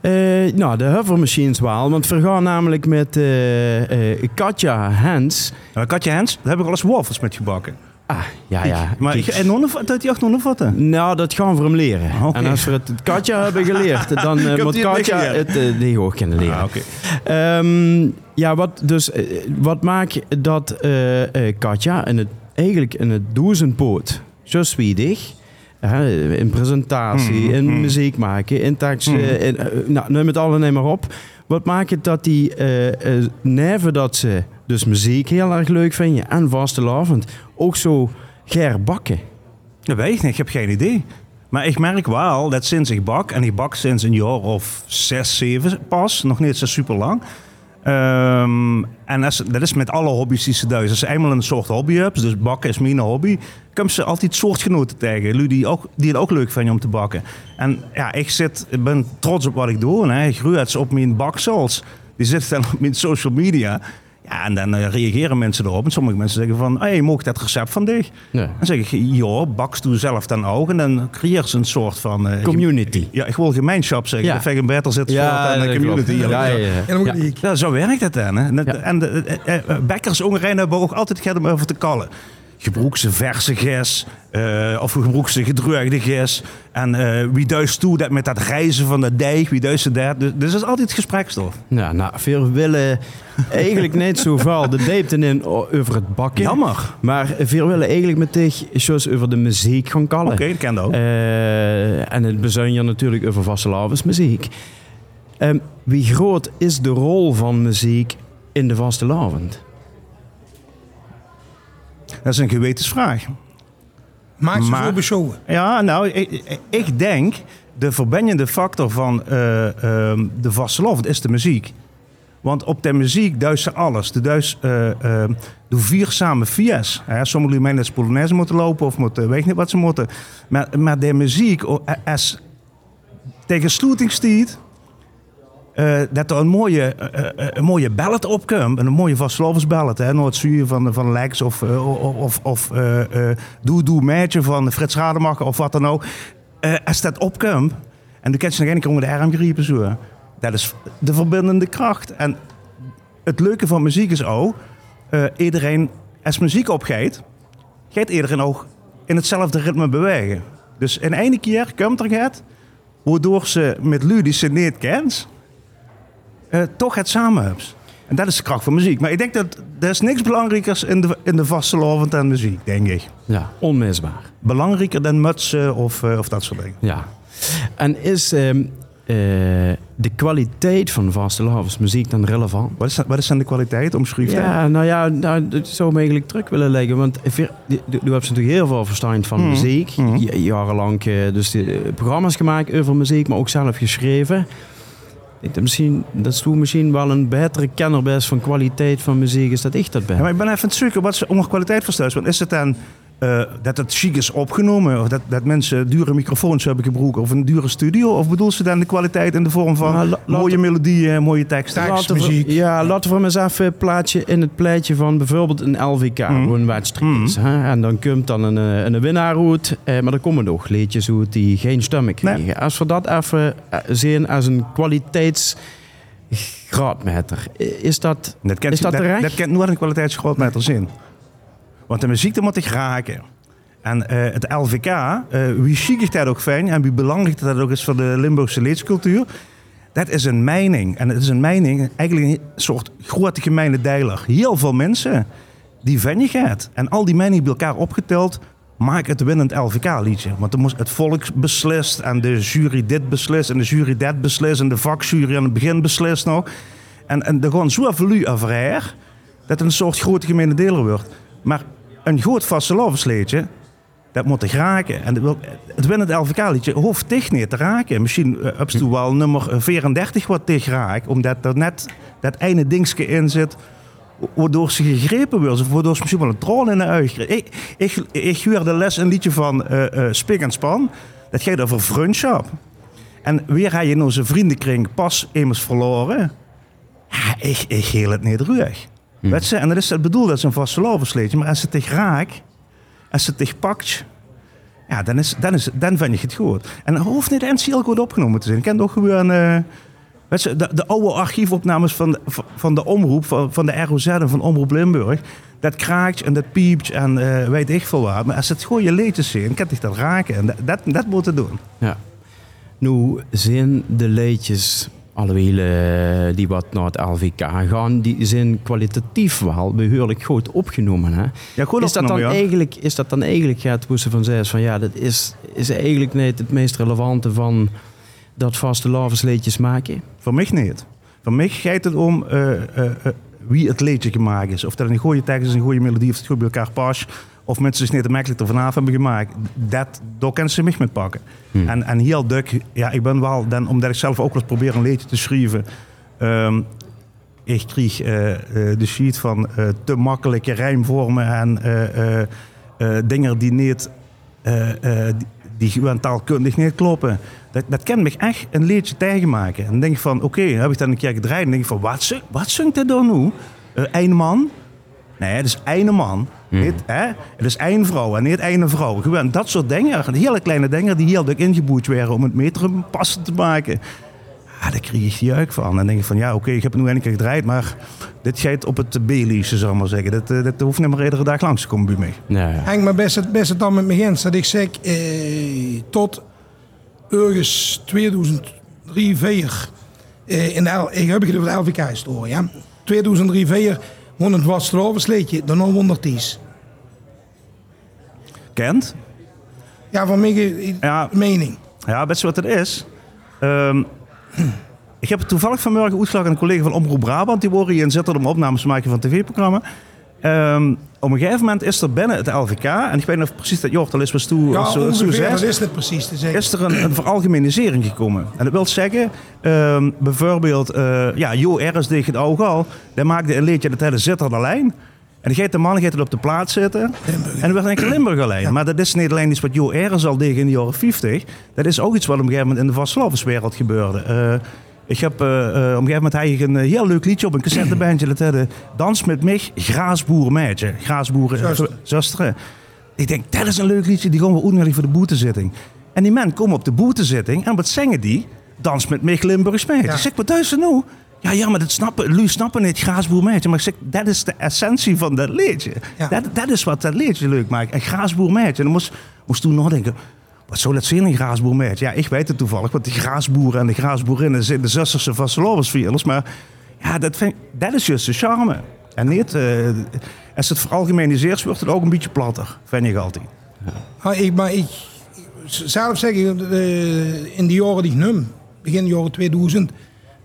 S2: Eh, nou, de hovermachines wel, want we gaan namelijk met eh, eh, Katja Hens.
S7: Ja, Katja Hens, daar heb ik al eens wafels met gebakken.
S2: Ah, ja, ja.
S7: Maar ik, en nonnenvotten, dat die echt nonnenvotten?
S2: Nou, dat gaan we hem leren.
S7: Oké.
S2: En als we het Katja hebben geleerd, dan moet Katja het uh, die ook kunnen leren.
S7: Ah, oké.
S2: Ehm, ja, wat, dus, wat maakt dat Katja in het, eigenlijk in het duizendpoot zo zwiedig, in presentatie,
S7: Mhm,
S2: in
S7: mhm.
S2: muziek maken, in teksten, in, eh, nou, neem het alle neem maar op. Wat maakt het dat die eh eh, neven dat ze dus muziek heel erg leuk vinden en vastelavond ook zo ger bakken?
S7: Dat weet ik niet, ik heb geen idee. Maar ik merk wel dat sinds ik bak, en ik bak sinds een jaar of zes, zeven pas, nog niet zo super lang. Ehm, en is, dat is met alle hobby's die ze thuis. Als ze eenmaal een soort hobby hebben, dus bakken is mijn hobby, komen ze altijd soortgenoten tegen. Lui die, ook, die het ook leuk vinden om te bakken. En ja, ik, zit, ik ben trots op wat ik doe. Hè. Ik op mijn baksels. Die zitten dan op mijn social media. Ja, en dan eh, reageren mensen erop. En sommige mensen zeggen van, hey, mag dat recept van dich?
S2: Nee.
S7: Dan zeg ik, ja, bakst doe zelf dan ook. En dan creëer ze een soort van... eh,
S2: Community.
S7: Ja, ik wil gemeenschap zeggen.
S2: Ja.
S7: Ik beter zit voor dan
S2: dat
S7: een community.
S2: Ja, ja, ja. Ja.
S7: Ja, zo werkt het dan. Hè. En,
S2: Ja.
S7: en de, eh, hebben ook altijd gehad om over te kallen. Gebroekse verse ges, eh, of gebroekse gedroogde ges. En eh, wie duist toe dat met dat reizen van de dijk, wie duist dat. Dus, dus dat is altijd gesprekstof.
S2: Ja, nou, veel willen eigenlijk niet zo veel de diepte in over het bakken.
S7: Jammer.
S2: Maar veel willen eigenlijk met dich zoals over de muziek gaan kallen.
S7: Oké, dat kende ook.
S2: Eh, en het bezuin natuurlijk over vastelavondsmuziek. Ehm wie groot is de rol van muziek in de vastelavond?
S7: Dat is een gewetensvraag.
S3: Maak ze
S7: Maar-
S3: beshowen.
S7: Ja, nou, ik, ik denk de verbindende factor van eh, ehm, de vastelovend is de muziek. Want op de muziek duist ze alles. De duist eh eh, de vier samen vies. Sommigen dat ze Polonaise moeten lopen of moeten, weet ik niet wat ze moeten. Maar, maar de muziek, als tegen sluiting eh, dat er een mooie, mooie ballad opkomt. Een mooie vastelovens ballad. Hè, nooit zuur van, van Lex of, eh, of, of eh, eh, Doe Doe Meidje van Frits Rademacher of wat dan ook. Als dat opkomt, en dan kan je nog één keer onder de arm griepen zo. Dat is de verbindende kracht. En het leuke van muziek is ook, iedereen, als muziek opgeet, gaat iedereen ook in hetzelfde ritme bewegen. Dus in één keer komt er het, waardoor ze met ze niet kent, eh, toch het samen hebt. En dat is de kracht van muziek. Maar ik denk dat er is niks belangrijkers in de, in de vastelovend dan muziek, denk ik.
S2: Ja, onmisbaar.
S7: Belangrijker dan mutsen of, eh, of dat soort dingen.
S2: Ja. En is eh, de kwaliteit van vastelavondsmuziek dan relevant?
S7: Wat is, wat is dan de kwaliteit? Omschrijf dat.
S2: Ja, nou ja, nou, dat zou me eigenlijk terug willen leggen. Want je- hebt natuurlijk heel veel verstand van
S7: Mhm.
S2: muziek. Ja- Jarenlang dus die, programma's gemaakt over muziek, maar ook zelf geschreven. Ik misschien, dat toen misschien wel een betere kenner van kwaliteit van muziek is dat ik dat ben.
S7: Ja, maar ik ben even aan het zoeken wat ze onder kwaliteit verstaan. Want is het dan eh, dat het chic is opgenomen? Of dat, dat mensen dure microfoons hebben gebroken? Of een dure studio? Of bedoel ze dan de kwaliteit in de vorm van
S2: Nou,
S7: mooie melodieën, mooie teksten?
S3: Tekst,
S2: Laten we,
S3: muziek.
S2: ja, laten we maar eens even een plaatje in het pleitje van bijvoorbeeld een LVK,
S7: Mhm.
S2: hoe een wedstrijd
S7: Mhm.
S2: is. Hè? En dan komt dan een, eh, een winnaar uit, eh, maar er komen nog liedjes uit die geen stemmen krijgen. Als we dat even eh, zien als een kwaliteitsgraadmeter, is dat...
S7: Dat kent,
S2: Is dat
S7: dat, dat kent nooit een kwaliteitsgrootmeter zin. Want de muziek, moet ik raken. En eh, het LVK, eh, wie chic dat ook fijn en wie belangrijk dat ook is voor de Limburgse leedscultuur, dat is een mijning. En het is een mijning, eigenlijk een soort grote gemeene deiler. Heel veel mensen, die ven je gaat. En al die mijningen bij elkaar opgeteld, maken het winnend LVK-liedje. Want dan moest het volk beslist en de jury dit beslist en de jury dat beslist en de vakjury aan het begin beslist nog. En, en er gewoon zo veel over dat het een soort grote gemene deler wordt. Maar een groot vastelovensleedje, dat moet ik raken. En het winnend LVK-liedje hoeft dicht niet te raken. Misschien uh, heb je wel nummer 34 wat dicht raakt, omdat er net dat ene dingetje in zit waardoor ze gegrepen wordt, of waardoor ze misschien wel een troon in de uig. Ik, ik, ik huurde de les een liedje van eh eh, Spik en Span. Dat gaat over vriendschap. En weer ga je in onze vriendenkring pas immers verloren. Ja, ik, ik heel het niet terug. Weet je? En dat is het bedoeld, dat is een vastelovensleedje. Maar als het dich raakt, als het dich pakt, ja, dan, is, dan, is, dan vind je het goed. En dan hoeft niet eens heel goed opgenomen te zijn. Ik ken toch gewoon... Weet je, de, de oude archiefopnames van de, van de omroep, van, van de ROZ en van Omroep Limburg. Dat kraakt en dat piept en eh, weet ik veel wat. Maar als het gewoon je leedjes zijn, kan ik dat raken. En dat, dat, dat moet het doen.
S2: Ja. Nu zijn de liedjes, alhoewel eh, die wat naar het LVK gaan, die zijn kwalitatief wel behoorlijk goed opgenomen. Hè?
S7: Ja, goed
S2: is, dat dan
S7: ja.
S2: eigenlijk, is dat dan eigenlijk het hoe ze van zei van ja, dat is, is eigenlijk niet het meest relevante van dat vaste lavensleedjes maken?
S7: Voor mij niet. Voor mij gaat het om eh, eh, wie het liedje gemaakt is. Of dat een goede tekst is, een goede melodie, of het goed bij elkaar past. Of mensen zich niet te makkelijk er vanaf hebben gemaakt. Dat, daar kunnen ze mij met pakken. En, en heel duk, ja, ik ben wel, dan, omdat ik zelf ook wel eens probeer een liedje te schrijven. ehm, ik kreeg eh, eh, de sheet van eh, te makkelijke rijmvormen en dingen die niet, die, gewoon taalkundig niet kloppen. Dat, dat kan me echt een liedje tegenmaken. En dan denk ik van, oké, dan heb ik dan een keer gedraaid en denk ik van, wat, wat zingt dit dan nu? Eén man? Nee, het is één man. Niet, hè? Het is één vrouw en niet één vrouw. Gewoon dat soort dingen. Hele kleine dingen die heel dik ingeboeid werden om het metrum passend te maken. Ja, daar kreeg ik juik van. En dan denk ik van, ja, oké, ik heb het nu een keer gedraaid, maar dit gaat op het B-liesje, zou ik maar zeggen. Dat, eh, dat hoeft niet maar iedere dag langs te komen bij mij.
S2: Ja, ja.
S3: Henk, maar best het, best het dan met me eens dat ik zeg eh, tot ergens 2003, 4 eh, in de L, ik heb het over de LVK-historie, ja. 2003, 4 won het was sleetje, dan al 110.
S7: Kent?
S3: Ja, van mij
S7: Ja.
S3: mening.
S7: Ja, weet je wat het is? Ehm, ik heb toevallig vanmorgen uitgeslagen aan een collega van Omroep Brabant. Die worden hier in zitten om opnames te maken van tv-programma. Ehm, op een gegeven moment is er binnen het LVK, en ik weet of precies dat Jortel is, was toe,
S3: Ja,
S7: was zo,
S3: ongeveer, dat is het precies te zeggen.
S7: is er een, een veralgemenisering gekomen. En dat wil zeggen, ehm, bijvoorbeeld, eh, ja, Jo R. tegen het oog al, die maakte een liedje dat hij de zitter de lijn. En gaat de man gaat het op de plaats zitten. En dan werd een Limburger lijn. Maar dat is niet alleen iets wat Jo R. al deed in de jaren 50. Dat is ook iets wat op een gegeven moment in de vastelavondswereld gebeurde. Eh, ik heb eh, eh, op een gegeven moment ik een eh, heel leuk liedje op een cassettebandje. Dat heette Dans met mij, Graasboer meidje. Graasboeren. Ik denk, dat is een leuk liedje, die gaan we ook voor de boetezitting. En die men komen op de boetezitting en wat zingen die? Dans met mij, Limburgs meidje. Ik zeg, wat is er nou? Ja, ja, maar dat snappen, Lu snappen niet, Graasboer meidje. Maar ik zeg, dat is de essentie van dat liedje.
S3: Ja.
S7: Dat, dat is wat dat liedje leuk maakt. En Graasboer meidje. En dan moest, moest toen nog denken, wat zou dat een graasboer meidje? Ja, ik weet het toevallig, want die graasboeren en de graasboerinnen zijn de zusterse vastelovensvierders. Maar ja, dat, vind, dat is juist de charme. En niet, eh, als het veralgemeniseerd wordt, het ook een beetje platter, vind ik altijd.
S3: Maar ik, maar ik zelf zeg ik, eh, in de jaren die ik num, begin jaren 2000,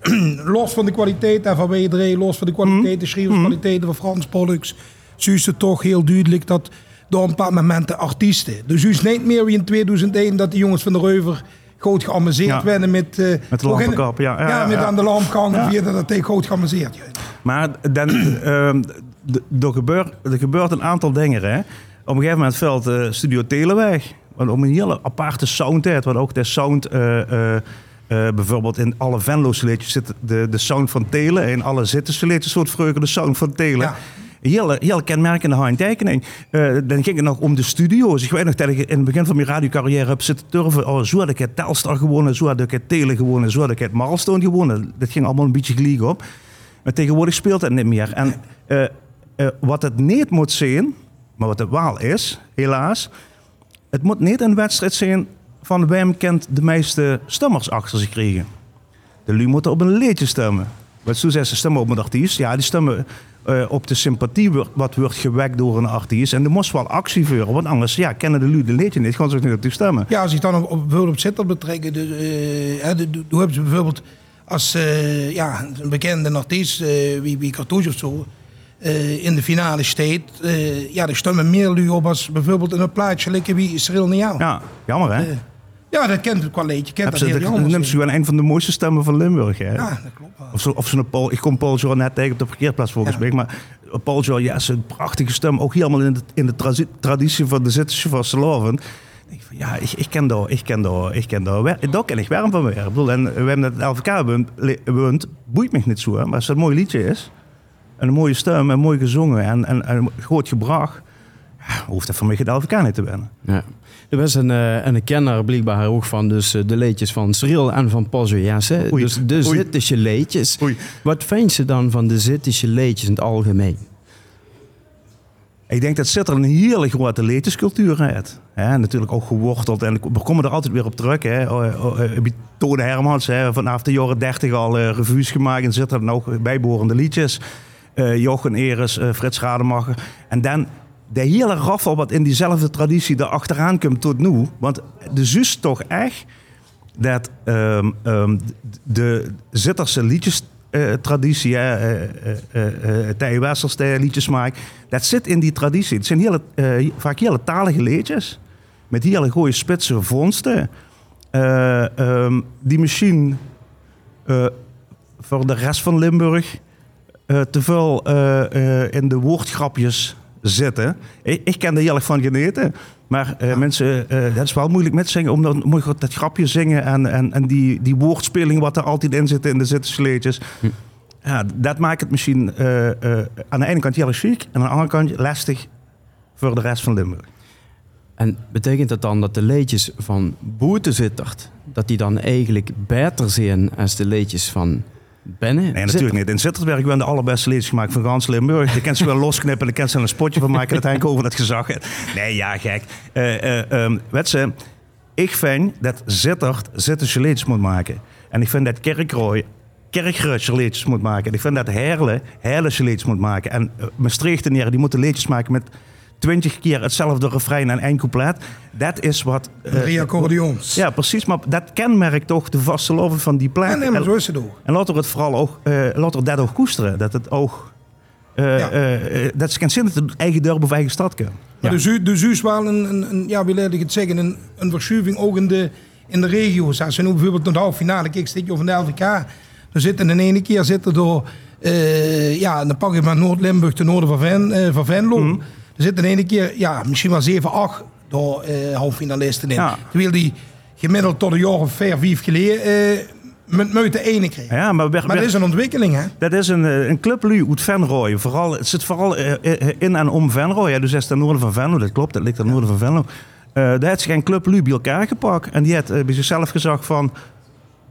S3: los van de kwaliteit van WD3, los van de kwaliteit, de schrijverskwaliteiten van Frans Pollux, zie je toch heel duidelijk dat door een bepaald moment de artiesten. Dus is niet meer wie in 2001 dat die jongens van de Reuver goed geamuseerd
S7: Ja.
S3: werden met... eh,
S7: Met de lampenkap, ja. Ja, ja,
S3: met aan de lampkant,
S7: Ja.
S3: via dat dat hij goed geamuseerd.
S7: Maar dan, er, gebeurt, er gebeurt een aantal dingen. Hè. Op een gegeven moment valt eh, Studio Teleweg. Wat om een hele aparte sound heeft. Wat ook de sound... eh, eh, eh, bijvoorbeeld in alle Venlo's liedjes zit de, de sound van Telen. In alle Zittense liedjes soort vreugde de sound van Telen.
S3: Ja.
S7: Hele, hele kenmerkende handtekening. Eh, dan ging het nog om de studio's. Ik weet nog dat ik in het begin van mijn radiocarrière heb zitten turven. Oh, zo had ik het Telstar gewonnen, zo had ik het Telen gewonnen, zo had ik het Milestone gewonnen. Dat ging allemaal een beetje gelijk op. Maar tegenwoordig speelt het niet meer. En eh, eh, wat het niet moet zijn, maar wat het wel is, helaas. Het moet niet een wedstrijd zijn van wem kent de meeste stemmers achter zich krijgen. De lui moeten op een liedje stemmen. Wat zo zeggen ze stemmen op een artiest. Ja, die stemmen eh, op de sympathie wordt- wat wordt gewekt door een artiest. En er moest wel actie voeren. Want anders ja, kennen de lui de liedje niet. Gaan ze ook niet op stemmen.
S3: Ja, als ik dan op, op, bijvoorbeeld op Zitter betrekken, dus, eh, hè, hoe hebben ze bijvoorbeeld als eh, ja, een bekende artiest, wie, wie Cartouche of zo, in de finale steekt, ja, er stemmen meer lui op als bijvoorbeeld in een plaatje lekker wie Cyril Niaal. Ja,
S7: jammer hè?
S3: Ja, dat kent het leedje, kent dat heel jammer.
S7: neemt ze gewoon een van de mooiste stemmen van Limburg. Hè?
S3: Ja, dat klopt wel.
S7: Of, zo, of zo'n Paul, ik kom Paul Joran net tegen op de parkeerplaats volgens
S3: Ja.
S7: mij. Maar Paul Joran, ja, zijn prachtige stem. Ook helemaal in de, in de traditie van de. Ik van, Ja, ik, ik ken dat, ik ken dat, ik ken dat. Daar ken ik warm van weer. Ik bedoel, en we hebben net het LVK woont, woont, boeit me niet zo. Hè? Maar als het een mooi liedje is, en een mooie stem, en mooi gezongen en, en, en groot gebracht, ja, hoeft dat voor mij het LVK niet te winnen.
S2: Ja. Er was een, eh, een kenner blijkbaar ook van dus, eh, de leedjes van Cyril en van.
S7: Oei.
S2: Dus de
S7: Oei.
S2: Zittische leedjes.
S7: Oei.
S2: Wat vind je dan van de Zittische leedjes in het algemeen?
S7: Ik denk dat Sitter een hele grote leedjescultuur heeft. Hè, natuurlijk ook geworteld. En we komen er altijd weer op terug. Hè. Oh, oh, eh, Tone Hermans, hè, vanaf de jaren 30 al eh, revues gemaakt. En zitten er ook bijbehorende liedjes. Eh Jochen Eres, eh, Frits Rademacher. En dan de hele raffel wat in diezelfde traditie daar achteraan komt tot nu. Want de zus toch echt dat ehm, ehm, de Zitterse liedjes eh, traditie, hè, Wessels, die liedjes maakt, dat zit in die traditie. Het zijn hele, vaak hele talige liedjes, met hele goede spitse vondsten, eh, ehm, die misschien voor de rest van Limburg te veel in de woordgrapjes zitten. Ik, ik ken er heel erg van geneten. Maar eh, mensen, eh, dat is wel moeilijk met zingen. Om dan moet je dat grapje zingen en, en, en die, die woordspeling wat er altijd in zit in de zittersleetjes. Ja, dat maakt het misschien eh, aan de ene kant heel erg chic. En aan de andere kant lastig voor de rest van Limburg.
S2: En betekent dat dan dat de leedjes van Boetezittert, dat die dan eigenlijk beter zijn als de leedjes van Benne?
S7: Nee, natuurlijk niet. In Zittersberg werden de allerbeste liedjes gemaakt van gans Limburg. Je kent ze wel losknippen, je kent ze een spotje van maken. Dat Henk over dat gezag. Nee, ja, gek. Eh eh weet ze, ik vind dat Zittert Zitterse liedjes moet maken. En ik vind dat Kerkrooi Kerkruidse liedjes moet maken. En ik vind dat Herle Herlese liedjes moet maken. En uh, Maastricht en die moeten liedjes maken met twintig keer hetzelfde refrein en één couplet. Dat is wat... eh,
S3: Drie accordeons.
S7: ja, precies. Maar dat kenmerkt toch de vaste loven van die plek.
S3: En, en zo is het ook.
S7: En laten we het vooral ook, eh laten we dat ook koesteren. Dat het ook eh,
S3: Ja.
S7: dat ze geen zin dat het eigen dorp of eigen stad kunnen.
S3: Dus, u- dus u is wel een, een, een ja, laat ik het zeggen, een, een verschuiving ook in de, in de regio's. Als je nu bijvoorbeeld naar de halve finale kijkt, zit je van de LVK. Dan zitten in de ene keer zitten door, ja, dan pak je maar Noord-Limburg ten noorden van, Ven, van Venlo.
S7: Mhm.
S3: Er zitten in ene keer, ja, misschien wel 7, 8 door eh halve finalisten in.
S7: Ja.
S3: Terwijl die gemiddeld tot een jaar of vier, vijf geleden eh met de ene kreeg.
S7: Ja, maar,
S3: Maar dat is een ontwikkeling, hè?
S7: Dat is een, eh, een club Lu uit Venrooy. Vooral, het zit vooral in en om Venrooy. Ja, dus dat is ten noorden van Venlo. Dat klopt, dat ligt ten noorden van Venlo. Eh daar heeft zich een club Lu bij elkaar gepakt. En die heeft bij zichzelf gezegd van...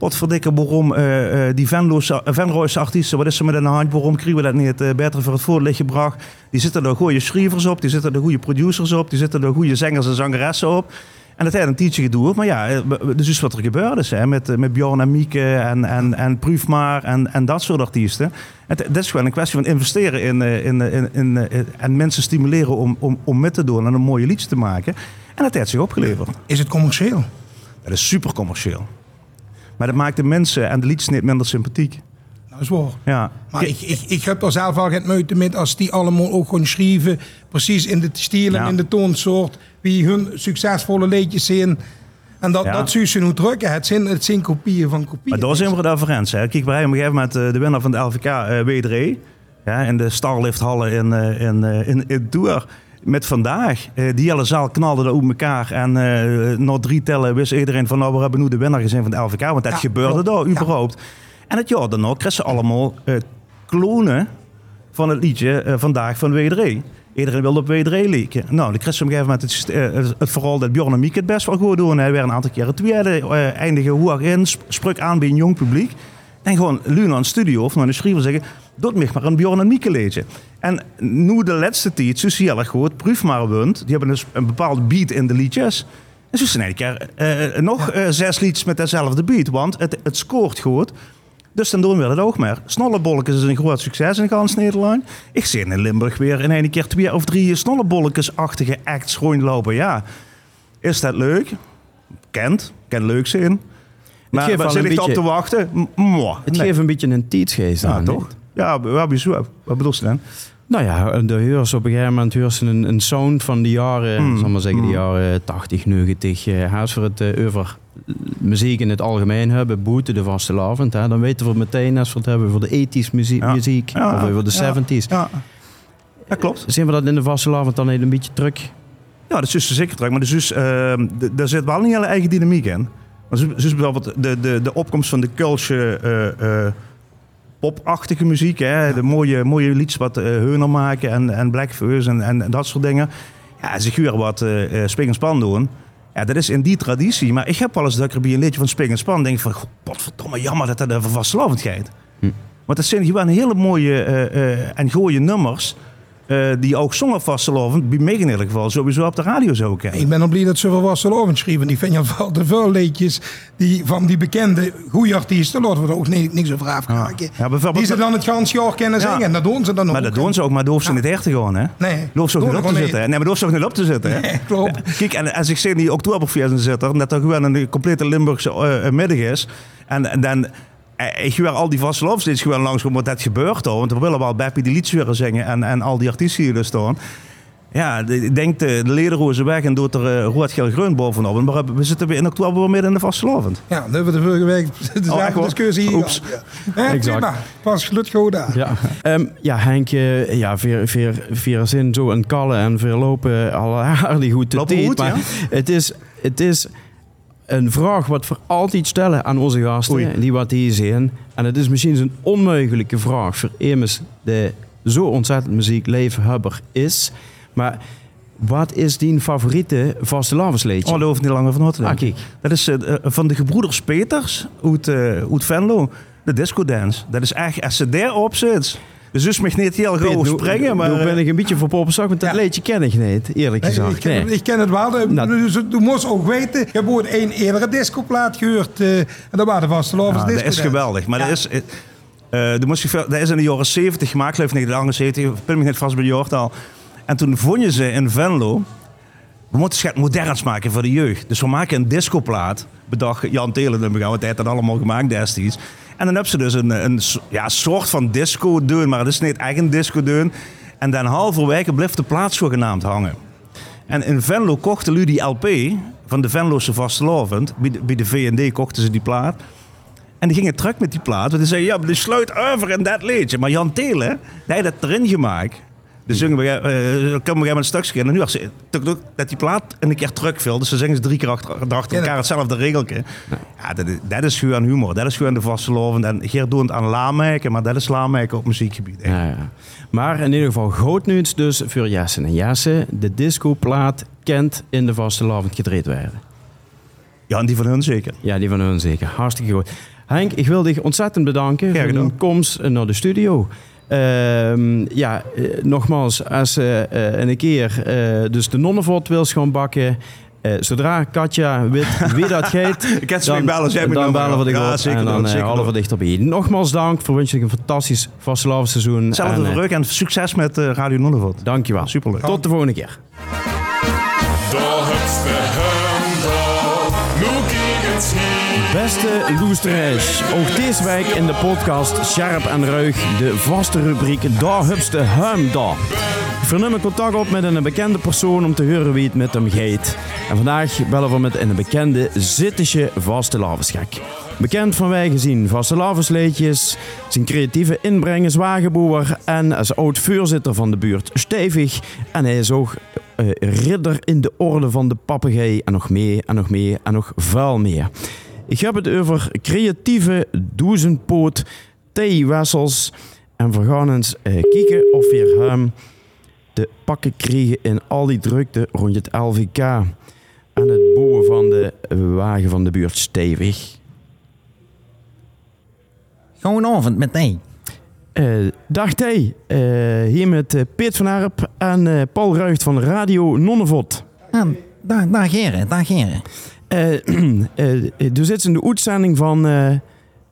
S7: Potverdikke, waarom eh, eh, die Venlo's, Venrooyse artiesten... Wat is er met een hand? Waarom krijgen we dat niet eh, beter voor het voorlicht gebracht? Die zitten er goede schrijvers op. Die zitten er goede producers op. Die zitten er goede zangers en zangeressen op. En dat heeft een tijdje geduurd. Maar ja, eh, dus is wat er gebeurd is. Hè, met, eh, met Bjorn en Mieke en, en, en Proefmaar en, en dat soort artiesten. Het, dat is gewoon een kwestie van investeren in, eh, in, in, in, eh, en mensen stimuleren om, om, om mee te doen en een mooie liedje te maken. En dat heeft zich opgeleverd.
S3: Is het commercieel?
S7: Dat is super commercieel. Maar dat maakt de mensen en de liedjes niet minder sympathiek.
S3: Dat is waar.
S7: Ja.
S3: Maar ik, ik, ik heb er zelf al geen moeite met als die allemaal ook gewoon schrijven. Precies in de stijl en
S7: Ja.
S3: in de toonsoort. Wie hun succesvolle liedjes zijn. En dat,
S7: Ja.
S3: dat zie je nu drukken. Het zijn, het zijn kopieën van kopieën.
S7: Maar daar zijn we eens. hè. Kijk, hebben op een gegeven moment eh, de winnaar van de LVK, eh W3, ja, in de Starlifthallen in, eh, in, eh, in, in Tour. Met vandaag, eh, die hele zaal knalde er over elkaar. En eh na drie tellen wist iedereen van, nou, we hebben nu de winnaar gezien van de LVK. Want dat
S3: Ja,
S7: gebeurde daar
S3: Ja.
S7: überhaupt. En het jaar daarna kregen ze allemaal eh, klonen van het liedje vandaag van W3. Iedereen wilde op W3 leken. Nou, dan kreeg ze op een gegeven moment het, verhaal dat Bjorn en Mieke het best wel goed doen. Hij weer een aantal keren tweede, eindigen hoe in, sp- sprak aan bij een jong publiek. En gewoon nu naar een studio of naar een schrijver zeggen, doe mij maar een Bjorn en Mieke liedje. En nu de laatste tijd, je heel goed, proef maar. Die hebben dus een bepaalde beat in de liedjes. En zo zijn keer eh, nog eh, zes liedjes met dezelfde beat, want het, het scoort goed. Dus dan doen we dat ook maar. Snollebolletjes is een groot succes in gans Nederland. Ik zie in Limburg weer in een keer twee of drie snollebolletjes-achtige acts rondlopen. Ja, is dat leuk? Kent, kan leuk zijn. Maar waar zit ik op te wachten? Mwah,
S2: Het
S7: nee.
S2: geeft een beetje een tijdsgeest
S7: Ja,
S2: aan.
S7: toch? Ja, wat bedoel je? Dan?
S2: Nou ja, de huurs op een gegeven moment huurs een, een sound van de jaren, zal ik maar zeggen, de
S7: Hmm.
S2: jaren 80, 90. eh, Als we het eh, over muziek in het algemeen hebben, boete de vastelavond, hè, dan weten we meteen als we het hebben over de 80s muziek,
S7: Ja.
S2: muziek
S7: Ja,
S2: of over de
S7: ja.
S2: 70s.
S7: Ja, ja klopt.
S2: Zien we dat in de vastelavond dan een beetje terug?
S7: Ja, dat is dus zeker terug. Maar dus, dus, ehm, d- daar zit wel een hele eigen dynamiek in. Dus, dus bijvoorbeeld de, de, de opkomst van de culture eh, popachtige muziek. Hè? De mooie, mooie liedjes wat eh Heuner maken en, en Blackfurs en, en, en dat soort dingen. Ja, ze weer wat Spik en Span doen. Ja, dat is in die traditie. Maar ik heb wel eens dat ik er bij een liedje van Spik en Span denk van... Godverdomme, jammer dat dat over vastelavond gaat. Want dat zijn gewoon hele mooie en gooie nummers... eh, die ook zongen vastelavond, bij mij in ieder geval, sowieso op de radio zo kijken.
S3: Ik ben al blij dat ze voor Wasselovend schrijven. Die vind je wel te veel liedjes die, van die bekende goede artiesten. Laten we er ook ni- niks over afkraken.
S7: Ja,
S3: die ze dan het ganse jaar kennen zingen. En dat doen ze dan ook.
S7: Maar dat doen ze ook, maar daar hoeft ze niet echt te gaan, hè?
S3: Nee,
S7: Daar ze ook niet op te zitten. Nee, maar daar hoeft ze ook niet op te zitten, hè?
S3: Nee, klopt.
S7: Kijk, en als ik in die Oktoberfeest zitten, dat er gewoon een complete Limburgse eh, middag is. En, en dan... eh, Ik ga al die vastelovensliedjes gewoon langs wat dat gebeurt al. Want we willen wel Beppie die liedjes weer zingen en, en al die artiesten hier dus staan. Ja, de- ik denk de, de lederhozen weg en doet er uh, rood, geel, groen bovenop. Maar we zitten weer in oktober weer midden in de vastelovend.
S3: Ja, dat hebben we de vorige week dezelfde
S7: Oh,
S3: discussie hier
S7: Oeps.
S3: Ja. Ja,
S2: Exact.
S3: prima. Pas gelukt gewoon daar.
S2: Ja, Ehm, ja Henk, eh, ja, veer, veer, veer zin zo een kallen en veer lopen al aardig goed te
S7: Lopen goed,
S2: maar
S7: ja.
S2: het is, het is een vraag wat we altijd stellen aan onze gasten,
S7: Oei.
S2: die wat hier zien. En het is misschien een onmogelijke vraag voor immers de zo ontzettend muzieklevenhubber is. Maar wat is die favoriete vastelavondsleedje?
S7: Oh, daar hoef ik niet langer van te
S2: Ah,
S7: denken. Dat is eh, van de gebroeders Peters uit, eh uit Venlo. De disco dance. Dat is echt, als ze daarop zit. De zus mag niet heel gauw springen, maar...
S2: Ben
S7: eh,
S2: ik een beetje voor poppenzak, want dat
S3: Ja.
S2: leedje ken ik niet, eerlijk
S3: Nee,
S2: gezegd.
S3: ik, ken,
S2: Nee.
S3: ik ken het wel.
S2: Nou.
S3: Dus, je moest ook weten, je hebt ooit één eerdere discoplaat gehoord. eh, en dat waren de disco
S7: dat is geweldig. Maar
S3: Ja.
S7: dat, is, eh, eh, dat, moest je, veel- dat is in de jaren 70 gemaakt, geloof ik, in de jaren 70. Ik ben me niet vast bij de jaartal. En toen vonden ze in Venlo... We moeten het moderns maken voor de jeugd. Dus we maken een discoplaat. Bedacht Jan Telen, we gaan het dat allemaal gemaakt destijds. En dan hebben ze dus een, ja, soort van disco doen, maar het is niet echt een disco doen. En dan halverwege blijft de plaats zogenaamd hangen. En in Venlo kochten jullie die LP van de Venlose Vastelavond. Bij de, V&D kochten ze die plaat. En die gingen terug met die plaat. Want die zeiden, ja, die sluit over in dat liedje. Maar Jan Telen, die had dat erin gemaakt. Dus zingen we, eh uh, komen we een stukje. En nu was ze, tuk, tuk, dat die plaat een keer terugviel. Dus ze zingen ze drie keer achter, achter elkaar hetzelfde regeltje. Ja, dat, is- dat is gewoon humor. Dat is gewoon de vastelovend. En Geert doet het aan laamijken, maar dat is laamijken op muziekgebied.
S2: Ja, ja. Maar in ieder geval groot nieuws dus voor Jesse en Jesse. De discoplaat kent in de vastelavond gedreed werden.
S7: Ja, en die van hun zeker.
S2: Ja, die van hun zeker. Hartstikke goed. Henk, ik wil dich ontzettend bedanken voor je komst naar de studio. Ehm, ja, eh, nogmaals, als je eh, een keer eh, dus de nonnenvot wil gaan bakken... eh, zodra Katja weet wie dat geeft,
S7: Ik heb ze weer bellen, zij moet
S2: dan
S7: nummer
S2: bellen we dich
S7: Ja, zeker
S2: en dan
S7: doen,
S2: eh,
S7: zeker
S2: halen we
S7: doen.
S2: dichterbij. Nogmaals dank, voor wens ik een fantastisch vastelavondseizoen.
S7: Hetzelfde
S2: En, eh,
S7: voor Ruk en succes met eh, Radio Nonnevot.
S2: Dankjewel.
S7: Superleuk.
S2: Tot de volgende keer.
S8: De
S2: Beste loesterij, ook deze week in de podcast Scherp en Ruig, de vaste rubriek Daar hupste hem daar. Ik contact op met een bekende persoon om te horen wie het met hem gaat. En vandaag bellen we met een bekende Zittische vastelavensgek. Bekend vanwege zijn vastelavensleedjes, zijn creatieve inbreng als wagenboer en als oud-voorzitter van de buurt Stevig. En hij is ook eh, ridder in de orde van de papegaai en nog meer en nog meer en nog veel meer. Ik heb het over creatieve duizendpoot theewessels. En we gaan eens eh, kijken of we hem te pakken krijgen in al die drukte rond het LVK. En het bouwen van de wagen van de buurt stevig.
S9: Goedenavond met mij.
S2: Eh, dag T, Eh, hier met Peet van Arp en Paul Ruigt van Radio Nonnevot.
S9: Ah, dag, dag heren, dag heren.
S2: Er zit in de uitzending van, eh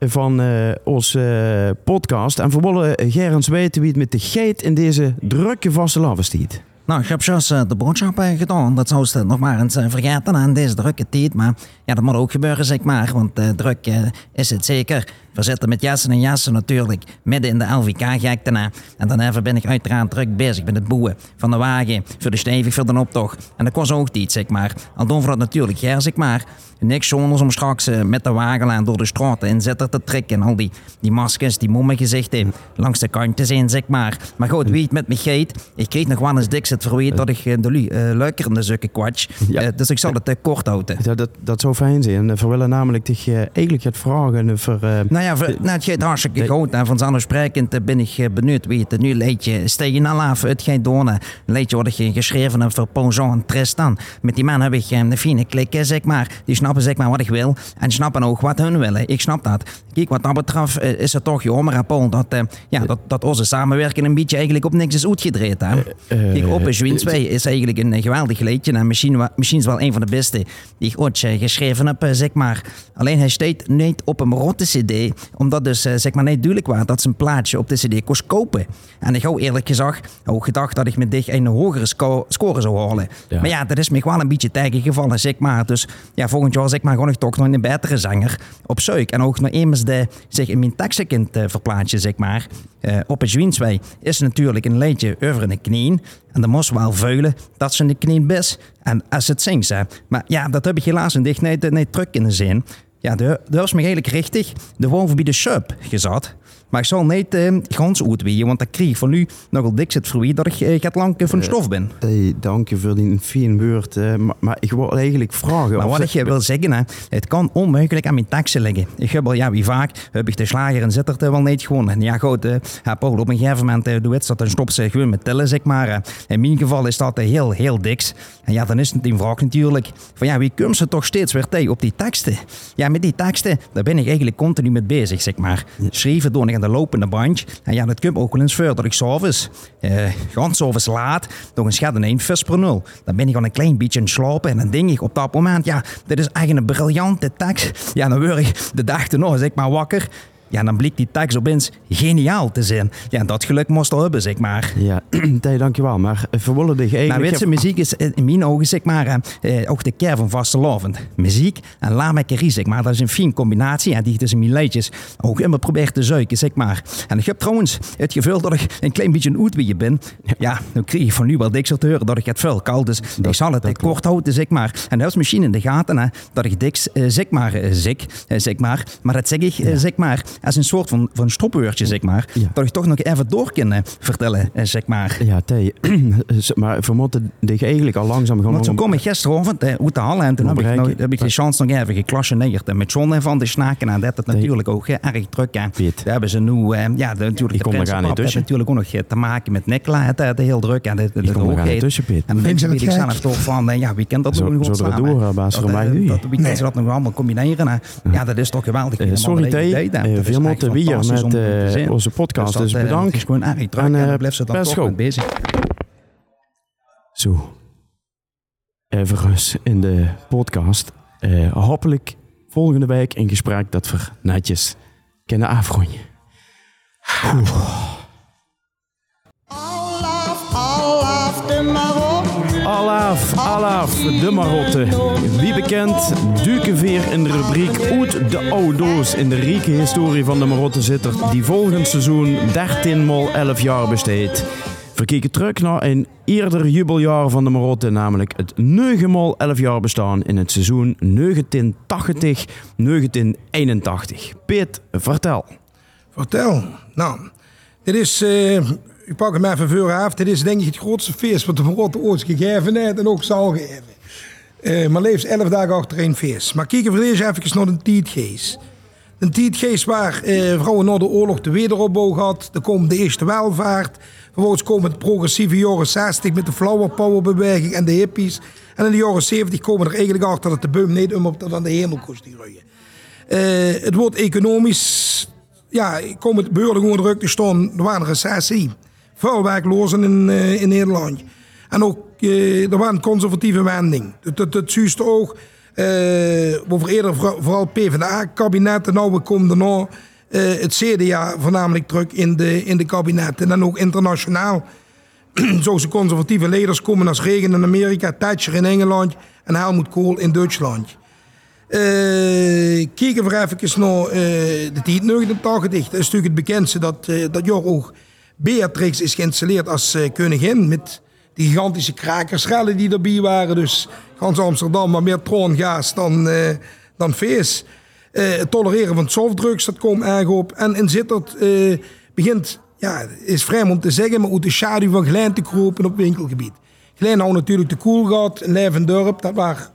S2: van eh onze eh, podcast. En we willen Gerens weten wie het met de geit in deze drukke vaste lava stiet.
S9: Nou, ik heb juist de boodschap gedaan. Dat zou ze nog maar eens vergeten aan deze drukke tijd. Maar ja, dat moet ook gebeuren, zeg maar. Want eh, druk eh, is het zeker. We zitten met jassen en jassen natuurlijk midden in de LVK-gekte na. En dan even ben ik uiteraard druk bezig met het boeien van de wagen. Voor de stevig, voor de optocht. En dat kost ook iets, zeg maar. Al doen we dat natuurlijk, ja, zeg maar. Niks zonder om straks eh, met de wagenlaan door de straten in zitten te trekken. En al die, die maskers, die mommengezichten langs de kantjes in, zeg maar. Maar goed, wie het met me geet, ik kreeg nog wel eens dik het verweet dat ik de lu- luikerende zukken kwatsch.
S2: Ja.
S9: Dus ik zal het kort houden.
S2: Dat, dat, dat zou fijn zijn. We willen namelijk dich eh, eigenlijk het vragen voor... eh,
S9: Nou ja, voor- nou, het gaat hartstikke goed. En vanzelfsprekend eh, ben ik eh, benieuwd wie het nu leedje stegen af uit gaat doen. Een leedje eh, geschreven voor Ponzon en Tristan. Met die man heb ik een fine klik, zeg maar. Die snappen zeg maar wat ik wil. En snappen ook wat hun willen. Ik snap dat. Kijk, wat dat betreft is het toch jammer, Paul, dat, ja, dat, dat onze samenwerking een beetje eigenlijk op niks is uitgedreed. Hè? Kijk, op Zwinswij is eigenlijk een geweldig liedje. En misschien, is wel een van de beste die ik ooit eh, geschreven heb, eh, zeg maar. Alleen hij staat niet op een rotte cd, omdat dus eh, zeg maar niet duidelijk was dat zijn plaatje op de cd kost kopen. En ik had eerlijk gezegd ook gedacht dat ik met dich een hogere sco- score zou halen.
S2: Ja.
S9: Maar ja, dat is me wel een beetje tegengevallen, zeg maar. Dus ja, volgend jaar zeg maar gewoon ik toch nog een betere zanger op zoek. En ook nog eenmaals de, zeg, in mijn tekstkind uh, verplaatje, zeg maar. Eh, op het Zwienswij is natuurlijk een liedje over een knieën. En dan moest wel vuilen dat ze een knieën best. En als het zingt. Maar ja, dat heb ik helaas in dicht niet, niet terug kunnen zien. Ja, dat dat was me eigenlijk richtig de wolf bij de sub gezet. Maar ik zal niet eh gans uitweeën, want dat kreeg ik van nu nogal dik zit wie dat ik eh, gaat lang eh, van de stof ben.
S2: hey, dank je voor die fijne woord. eh, maar, maar ik wil eigenlijk vragen...
S9: Maar wat ik je wil zeggen, hè, het kan onmogelijk aan mijn taxen liggen. Ik heb al, ja, wie vaak, heb ik de slager en zit er wel niet gewoon. En ja, goed, eh, ja, Paul, op een gegeven moment eh, doe het dat en stop ze gewoon met tellen, zeg maar. eh. In mijn geval is dat eh, heel, heel diks. En ja, dan is het die vraag natuurlijk, van ja, wie komt ze toch steeds weer tegen op die teksten? Ja, met die teksten, daar ben ik eigenlijk continu mee bezig, zeg maar. Schrijven door ik de lopende band. En ja, dat komt ook wel eens dat ik s'avonds, eh, s'avonds laat, nog een schat in één vis per nul. Dan ben ik al een klein beetje aan het slapen en dan denk ik op dat moment, ja, dit is echt een briljante tekst. Ja, dan word ik de dag erna, zeg maar, wakker. Ja, dan blijkt die tekst opeens geniaal te zijn. Ja, dat geluk moest al hebben, zeg maar.
S2: Ja, dankjewel. Maar dich
S9: Nou,
S2: eigenlijk...
S9: weet je, muziek is in mijn ogen, zeg maar, eh, eh, ook de kern van vastelavond. Muziek en laamekkerie, zeg maar, dat is een fijn combinatie. En die tussen mijn ook immer probeer te zuiken, zeg maar. En ik heb trouwens het gevoel dat ik een klein beetje een oetwieje ben. Ja, dan kreeg ik van nu wel dik te horen dat ik het veel koud, dus ik zal het eh, kort houden, zeg maar. En dat is misschien in de gaten, hè, dat ik dik, eh, zeg maar, eh, eh, zeg maar. Maar dat zeg ik, eh, zeg maar, als een soort van, van stopwoordje, zeg maar. Dat ik toch nog even door kan eh, vertellen, eh, zeg maar.
S2: Ja, Thij, maar we moeten dich eigenlijk al langzaam gewoon...
S9: Want zo kom ik gisteravond eh, uit de hal en toen heb ik, nog, heb ik de chance nog even geklasjeneerd. En met John van de snaken en dat het natuurlijk ook eh, erg druk aan. Daar hebben ze nu, eh, ja, de, natuurlijk, de
S2: komt er tussen.
S9: natuurlijk ook nog eh, te maken met Nicola, het, eh, de heel druk en de, de, de
S2: er tussen, Piet.
S9: En
S3: je
S9: weet ik zelf toch van, eh, ja, wie kent dat
S2: Zo-
S9: nog goed samen?
S2: door, eh, baas
S9: Dat, eh,
S2: je.
S9: dat- Wie ze dat nog allemaal combineren? Ja, dat is toch geweldig.
S2: Eh, sorry,
S9: ik
S2: Thij.
S9: Deed, hè.
S2: Eh,
S9: Dat is
S2: veel
S9: echt
S2: moeten we hier
S9: fantastisch
S2: met
S9: te
S2: eh, onze podcast.
S9: dat,
S2: Dus
S9: eh,
S2: bedankt.
S9: Het is gewoon druk
S2: En,
S9: en,
S2: eh,
S9: dan blijft ze dan
S2: best
S9: toch bezig.
S2: Zo. Even rust in de podcast. Hopelijk volgende week een gesprek dat we netjes kunnen afronden. Alaf, de Marotte. Wie bekend, Dukenveer in de rubriek Uit de Oudoos in de rieke historie van de Marotte zitter die volgend seizoen 13 mal 11 jaar besteedt. We kijken terug naar een eerder jubeljaar van de Marotte, namelijk het 9 mal 11 jaar bestaan in het seizoen 1980-1981. Piet, vertel.
S3: Vertel. Nou, dit is, eh, ik pak hem even voor af. Dit is denk ik het grootste feest wat de Marotte ooit gegeven heeft en ook zal geven. Eh, maar leeft 11 dagen achter een feest. Maar kijken we eerst even naar de Tietgeest. De Tietgeest waar eh, vrouwen na de oorlog de wederopbouw gehad. Dan komt de eerste welvaart. Vervolgens komen het progressieve jaren 60 met de flower power beweging en de hippies. En in de jaren 70 komen er eigenlijk achter dat de boom niet om op aan de hemel kost die groeien. Eh, het wordt economisch, ja, komen het beurden gewoon druk te staan. Er waren een recessie. Veel werklozen in, eh, in Nederland. En ook, eh, er was een conservatieve wending. Het, het, het oog, eh over eerder voor- vooral PvdA-kabinet. En nou we komen eh, het CDA voornamelijk terug in de, in de kabinet. En dan ook internationaal. Zoals conservatieve leiders komen als Reagan in Amerika, Thatcher in Engeland en Helmut Kohl in Duitsland. Eh kijken we even naar eh, de tijd 89. Dat is natuurlijk het bekendste dat, eh, dat ook Beatrix is geïnstalleerd als eh, koningin. Met die gigantische krakersrellen die erbij waren. Dus gans Amsterdam, maar meer troongaas dan, eh, dan feest. Eh, het tolereren van softdrugs, dat komt erg op. En in Zittert begint, ja, is vreemd om te zeggen, maar uit de schaduw van Glijn te kropen op winkelgebied. Glijn had natuurlijk de koel gehad, Levendorp, dat waren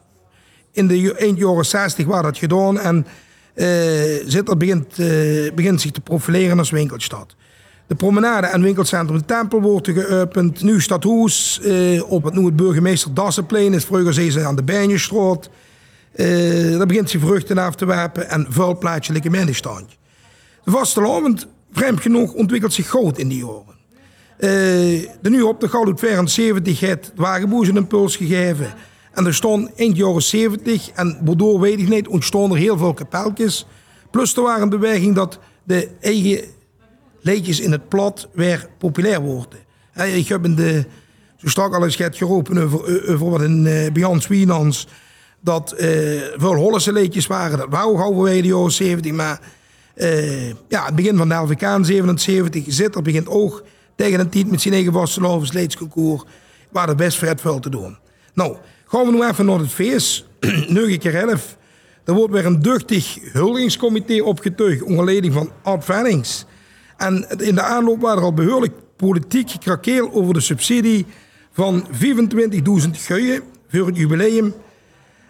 S3: in de eind jaren 60 waar dat gedaan. En eh Zittert begint, begint zich te profileren als winkelstad. De promenade en winkelcentrum de Tempel wordt geopend. Nu Stadhoes, eh op het, het burgemeester Dassenplein is. Vroeger ze aan de Bijnjesstraat. Eh daar begint ze vruchten af te werpen en vuil plaatselijke middenstand. De vastelavond, vreemd genoeg, ontwikkelt zich groot in die jaren. Eh, de nu op de Gouden 74 heeft Wagenboes een impuls gegeven. En er stond eind jaren 70, en waardoor weet ik niet, ontstonden er heel veel kapeltjes. Plus er waren beweging dat de eigen liedjes in het plat weer populair worden. Eh, Ik heb in de, zo strak al eens het geroepen over, over wat in uh, Beyond Wienans, dat eh, veel Hollandse liedjes waren. Dat wou gauw in de jaren 70, maar eh, ja, het begin van de LVK in 77 zit er begint ook tegen een tijd met zijn eigen vastelavonds leidsconcours, waar er best vet veel te doen. Nou, gaan we nu even naar het feest. 9 keer 11. Er wordt weer een duchtig huldigingscomité opgetuigd onder leiding van Art Vennings. En in de aanloop waren er al behoorlijk politiek gekrakeel over de subsidie van 25.000 guien voor het jubileum.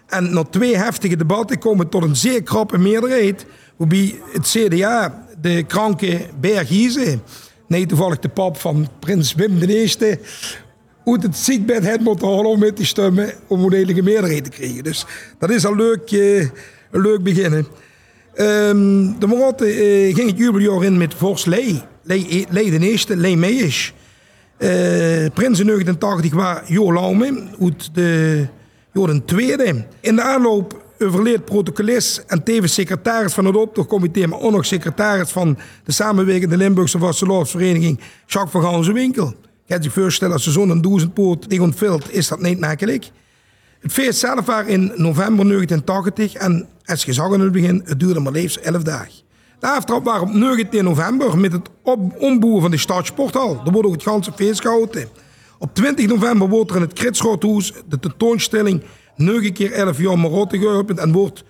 S3: En na twee heftige debatten komen tot een zeer krappe meerderheid. Waarbij het CDA de kranke Berghieze, nee toevallig de pap van prins Wim I, uit het ziekbed het moeten halen om mee te stemmen om een meerderheid te krijgen. Dus dat is al leuk, eh, een leuk beginnen. Ehm, de Marotte eh, ging het jubeljaar in met Vos Lei. Lei, Lei de eerste, Lei Meijers. Eh Prins in 89 was Jo Laume uit de, jo de tweede. In de aanloop overleed protocolist en tevens secretaris van het optochtcomité, maar ook nog secretaris van de samenwerkende Limburgse Vastelovensvereniging, Jacques van Ganzenwinkel. Je kan zich voorstellen, als ze zo'n duizendpoot tegen ontvult, is dat niet makkelijk. Het feest zelf was in november 1980 en als je zag in het begin, het duurde maar liefst 11 dagen. De aftrap was op 19 november met het omboeren van de Stadsporthal. Daar wordt ook het ganse feest gehouden. Op 20 november wordt er in het Kritschoothuis de tentoonstelling 9 keer 11 jaar Marotte geopend en wordt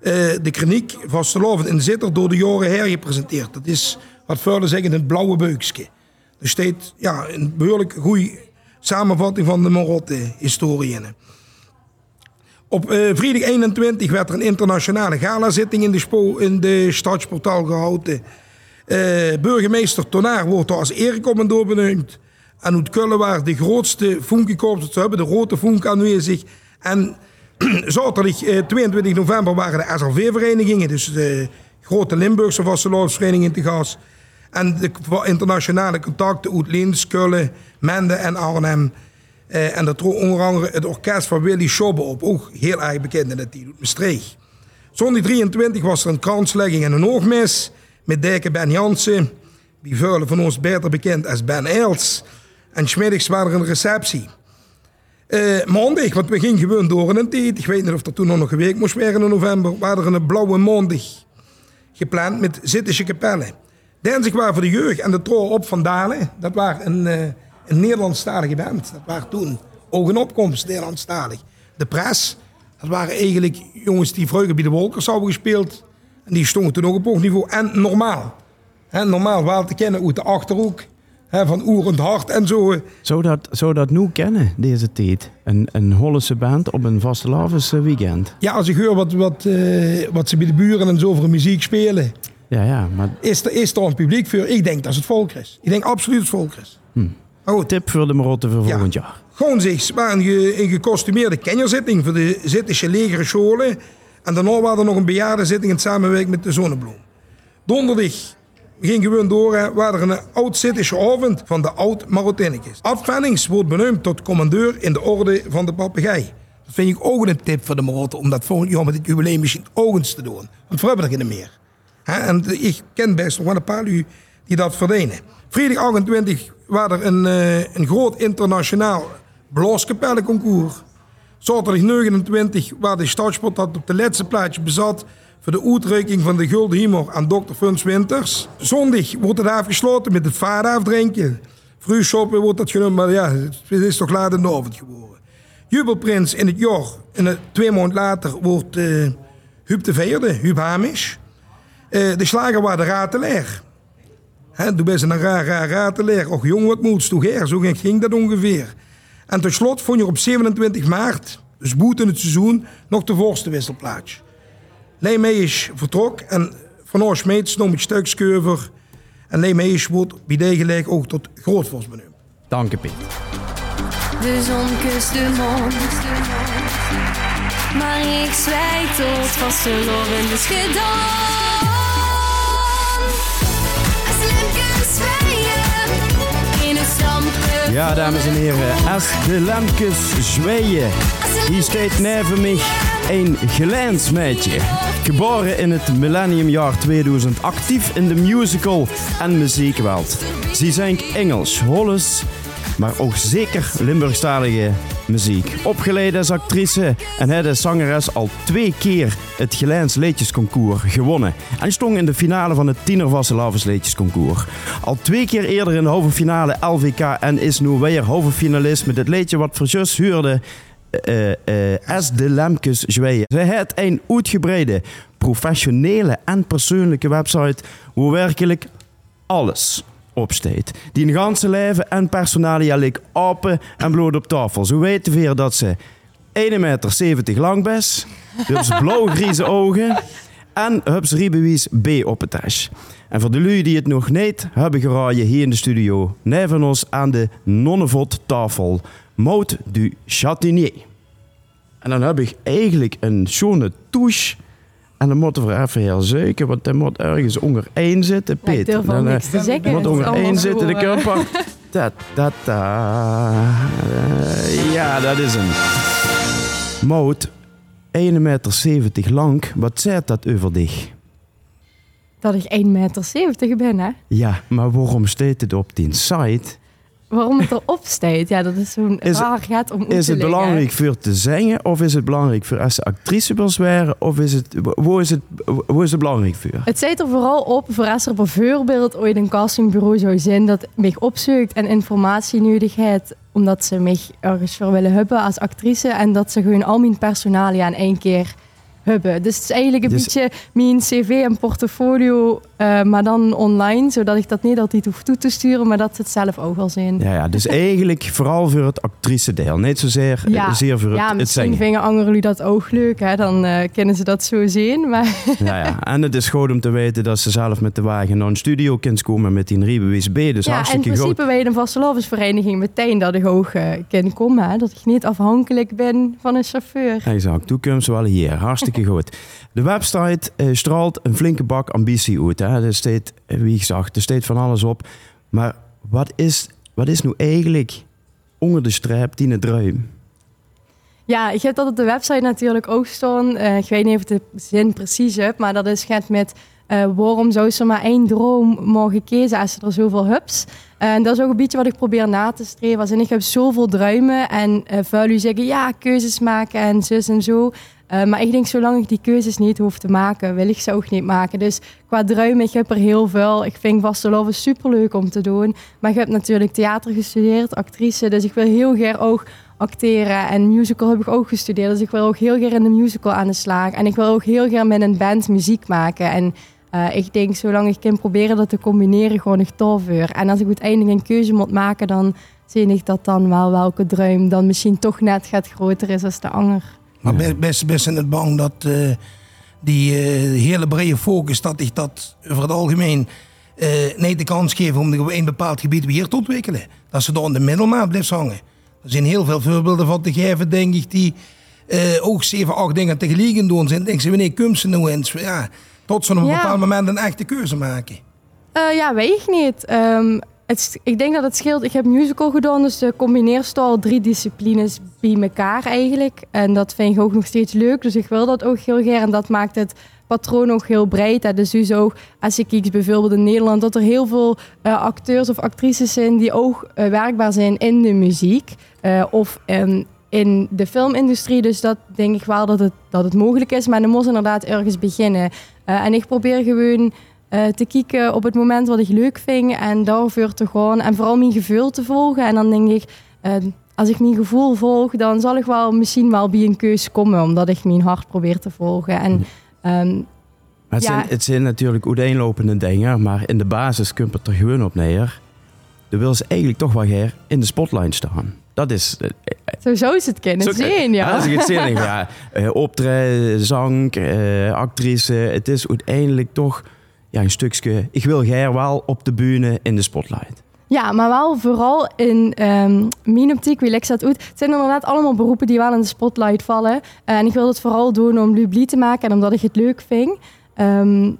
S3: eh, de kliniek van Steloven in Zitter door de jaren hergepresenteerd. Dat is wat verder zeggen het blauwe buikje. Er staat ja, een behoorlijk goede samenvatting van de Marotte-historie in. Op eh, vrijdag 21 werd er een internationale galazitting in de, in de Stadsportaal gehouden. Eh, burgemeester Tonaar wordt er als erecommandeur benoemd. En uit Kullen waren de grootste funkykorps te hebben, de Rode Funk aanwezig. En zaterdag eh, 22 november waren de SLV-verenigingen, dus de grote Limburgse vastelovensvereniging te gast. En de internationale contacten uit Leens, Kullen, Mende en Arnhem. Eh, en dat trok onder andere het orkest van Willy Schobbe op, ook heel erg bekend in het uit Maastricht. Zondag 23 was er een kranslegging en een oogmis met Dijke Ben Jansen, die velen van ons beter bekend als Ben Els. En smiddags was er een receptie. Eh, maandag, want we gingen gewoon door in een tijd. Ik weet niet of er toen nog een week moest werken in november. waren er een blauwe maandag gepland met Zittische kapellen. Dinsdag waren voor de jeugd en de trouw op van Dalen. Dat waren een, eh, een Nederlandstalige band. Dat waren toen ook een opkomst, Nederlandstalig. De Pres, dat waren eigenlijk jongens die vroeger bij de Wolkers hadden gespeeld. En die stonden toen ook op hoog niveau. En normaal. Hè, normaal wel te kennen uit de Achterhoek. Van Oerend Hart en zo.
S2: Zou dat, zou dat nu kennen, deze tijd? Een, een Hollandse band op een vastelavens eh, weekend.
S3: Ja, als ik hoor wat, wat, eh, wat ze bij de buren en zo voor muziek spelen.
S2: Ja, ja, maar
S3: Is er, is er een publiek voor? Ik denk dat het volk is. Ik denk absoluut het volk is. Maar goed,
S2: tip voor de Marotte voor volgend jaar.
S3: gewoon zich waren ge, een gekostumeerde kenjerzitting voor de Zittische legere scholen. En daarna was er nog een bejaardenzitting in samenwerking met de Zonnebloem. Donderdag ging gewoon door, hè, waar er een oud-Zittische avond van de oud-Marottinnekes. Ad Vennings wordt benoemd tot commandeur in de orde van de papegaai. Dat vind ik ook een tip voor de Marotten om dat volgend jaar met het jubileum misschien ook eens te doen. Want we hebben er geen meer. Hè, en ik ken best nog wel een paar u die dat verdienen. Vrijdag 28 was er een, eh, een groot internationaal blaaskapellenconcours. Zaterdag 29 waar de Stadsport dat op de laatste plaatje bezat voor de uitreiking van de Gulden Hiemer aan Dr. Funs Winters. Zondag wordt het afgesloten met het vaderafdrinken. Vroeg shoppen wordt dat genoemd, maar ja, het is toch laat in de avond geworden. Jubelprins in het jaar, en het, twee maanden later, wordt eh Huub de Veerde, Huub Hamish. Eh, de slager was de ratelaar. Hè, toen ben ze een raar, raar ratelaar. Och jong, wat moet toch her? Zo ging, ging dat ongeveer. En tot slot vond je op 27 maart, dus boet in het seizoen, nog de voorste wisselplaats. Leemeijers vertrok en Van Oorsmeets nam het stukskeuver. En Leemeijers wordt bij deze gelijk ook tot grootvorst benoemd.
S2: Dank je, Piet.
S10: De zon kust de mond. Maar ik zwijg tot vastelovend is gedaan.
S2: Ja, dames en heren, als de lampjes zweeën, hier staat neven mij een gelijnsmeidje. Geboren in het millenniumjaar 2000, actief in de musical en muziekwereld. Ze zingt Engels, Hollands, maar ook zeker Limburgstalige muziek. Opgeleid als actrice en hij de zangeres al twee keer het Gelijns Leedjesconcours gewonnen. En stond in de finale van het Tiener Vastelavens Leedjesconcours. Al twee keer eerder in de halve finale LVK en is nu weer halve finalist met het leedje wat voor zus huurde eh, as de Lemkes Zweeën. Zij heeft een uitgebreide, professionele en persoonlijke website waar werkelijk alles op staat. Die een ganse leven en personalia ligt open en bloot op tafel. Zo weten we weer dat ze 1,70 meter lang is, dus blauw-grieze ogen en hups riebewies B op het tas. En voor de lui die het nog niet hebben geraaien hier in de studio, neven ons aan de nonnevot tafel, Maud du Chatinier. En dan heb ik eigenlijk een schone touche. En dan moeten we even heel zeker, want hij moet ergens onder één zitten,
S11: Ja, ik
S2: Piet.
S11: durf al
S2: Dan, eh,
S11: niks te zeggen.
S2: Moet onder één zitten, de
S11: eh.
S2: körper. Da, da, da. Eh, ja, dat is hem. Maud, 1,70 meter lang. Wat zegt dat over dich?
S11: Dat ik 1,70 meter ben, hè?
S2: Ja, maar waarom staat het op die site?
S11: Waarom het erop staat, ja, dat is zo'n raar gaat om
S2: Is het belangrijk voor te zingen of is het belangrijk voor als actrice wil zweren? Of is het, waar is het, waar is het belangrijk voor?
S11: Het staat er vooral op voor als er bijvoorbeeld ooit een castingbureau zou zijn dat mij opzoekt en informatie nodig heeft, omdat ze mij ergens voor willen hebben als actrice en dat ze gewoon al mijn personalia in één keer hebben. Dus het is eigenlijk een
S2: Dus-
S11: beetje mijn cv en portfolio, eh, maar dan online, zodat ik dat niet altijd hoef toe te sturen, maar dat ze het zelf ook wel zien.
S2: Ja, ja, dus eigenlijk vooral voor het actrice deel. Niet zozeer eh, zeer voor het,
S11: ja,
S2: het
S11: misschien
S2: zingen.
S11: vinden jullie dat ook leuk, hè? dan eh kunnen ze dat zo zien. Maar
S2: Ja, ja. En het is goed om te weten dat ze zelf met de wagen naar een studio kunt komen met die Rijbewijs B. Dus
S11: ja, in
S2: hartstikke goed.
S11: principe bij een vastelovensvereniging meteen dat ik eh, kan komen. Hè? Dat ik niet afhankelijk ben van een chauffeur.
S2: Exact, toekomst wel hier. Hartstikke goed. De website eh, straalt een flinke bak ambitie uit. Hè. Er staat, eh, wie gezegd, er staat van alles op. Maar wat is, wat is nu eigenlijk onder de streep die druim?
S11: Ja, ik heb dat op de website natuurlijk ook staan. Eh, ik weet niet of de zin precies heb, maar dat is gaat met waarom zou ze maar één droom mogen kiezen als er zoveel hebt. En dat is ook een beetje wat ik probeer na te streven. Als ik heb zoveel druimen en eh vuil zeggen ja, keuzes maken en zus en zo. Eh, maar ik denk, zolang ik die keuzes niet hoef te maken, wil ik ze ook niet maken. Dus qua druimen, ik heb er heel veel. Ik vind vasteloven superleuk om te doen. Maar ik heb natuurlijk theater gestudeerd, actrice. Dus ik wil heel graag ook acteren. En musical heb ik ook gestudeerd. Dus ik wil ook heel graag in de musical aan de slag. En ik wil ook heel graag met een band muziek maken. En eh, ik denk, zolang ik kan proberen dat te combineren, gewoon nog tover. En als ik uiteindelijk een keuze moet maken, dan zie ik dat dan wel welke druim dan misschien toch net gaat groter is als de ander.
S3: Maar best, best, best in het bang dat eh, die eh, hele brede focus, dat ik dat over het algemeen eh niet de kans geef om op een bepaald gebied weer te ontwikkelen. Dat ze daar in de middelmaat blijft hangen. Er zijn heel veel voorbeelden van te geven, denk ik, die eh, ook zeven, acht dingen tegelijk doen zijn. Denk ze, wanneer komt ze nou eens? Ja, tot ze op een
S11: Ja.
S3: bepaald moment een echte keuze maken.
S11: Eh, ja, weet ik niet. Ehm, het, ik denk dat het scheelt. Ik heb musical gedaan, dus de combineerst al drie disciplines bij elkaar eigenlijk. En dat vind ik ook nog steeds leuk, dus ik wil dat ook heel graag. En dat maakt het patroon ook heel breed. Hè. Dus dus ook, als je kijkt bijvoorbeeld in Nederland, dat er heel veel eh, acteurs of actrices zijn die ook eh, werkbaar zijn in de muziek. of ehm, in de filmindustrie. Dus dat denk ik wel dat het, dat het mogelijk is. Maar dan moet inderdaad ergens beginnen. Eh, en ik probeer gewoon eh, te kijken op het moment wat ik leuk vind en daarvoor te gaan en vooral mijn gevoel te volgen. En dan denk ik, eh, als ik mijn gevoel volg, dan zal ik wel misschien wel bij een keus komen, omdat ik mijn hart probeer te volgen. En ehm,
S2: Het,
S11: Ja.
S2: zijn, het zijn natuurlijk uiteenlopende dingen, maar in de basis komt het er gewoon op neer. Dan wil ze eigenlijk toch wel weer in de spotlight staan. Dat is... eh,
S11: zo zou ze het
S2: Zo-
S11: zien, ja.
S2: Als ik het ik, ja, eh, optreden, zang, eh, actrice. Het is uiteindelijk toch ja, een stukje... Ik wil jij wel op de bühne in de spotlight.
S11: Ja, maar wel vooral in ehm mijn optiek, wie legt dat uit. Het zijn inderdaad allemaal beroepen die wel in de spotlight vallen. Eh, en ik wil het vooral doen om Lubli te maken en omdat ik het leuk vind. Ehm,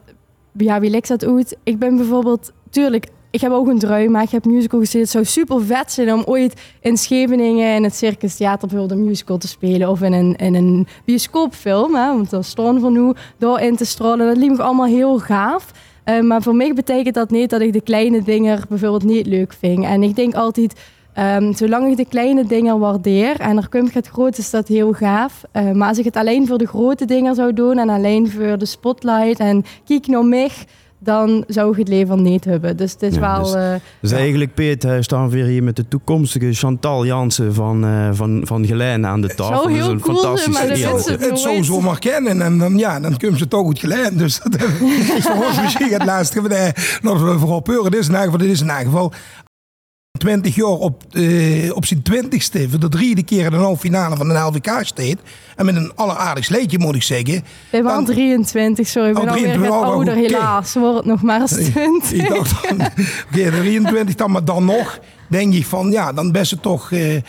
S11: ja, wie legt dat uit? Ik ben bijvoorbeeld, tuurlijk, ik heb ook een druim, maar ik heb musical gestudeerd. Het zou super vet zijn om ooit in Scheveningen in het Circus Theater bijvoorbeeld een musical te spelen. Of in een, in een bioscoopfilm, hè, want daar staan van nu, daarin te stralen. Dat liep me allemaal heel gaaf. Eh, maar voor mij betekent dat niet dat ik de kleine dingen bijvoorbeeld niet leuk vind. En ik denk altijd, ehm, zolang ik de kleine dingen waardeer en er komt het groot, is dat heel gaaf. Eh, maar als ik het alleen voor de grote dingen zou doen en alleen voor de spotlight en kijk naar mij, dan zou ik het leven niet hebben. Dus het is
S2: Ja,
S11: wel...
S2: dus-
S11: eh,
S2: Dus eigenlijk, Peet, eh, staan we weer hier met de toekomstige Chantal Jansen van, eh van, van Gelijn aan de tafel.
S11: zou
S2: Dat is
S11: heel
S2: een
S11: cool zijn,
S2: fantastische
S11: maar dat is het nooit.
S3: zomaar kennen en dan, ja, dan kunnen ze toch goed geleid. Dus dat is voor ons misschien het laatste. Maar nee, nog we vooral peuren. Dit is in ieder geval, dit is in ieder geval 20 jaar op, eh, op zijn twintigste voor de derde keer in de halve finale van de LVK steed. En met een alleraardigst leedje moet ik zeggen.
S11: ik ben wel 23, sorry. Ik ben alweer
S3: 23,
S11: wat
S3: oh,
S11: ouder,
S3: oké.
S11: helaas. Wordt nog maar eens 20.
S3: Ik dacht van, oké, 23 dan, maar dan nog denk ik van, ja, dan best het toch, eh,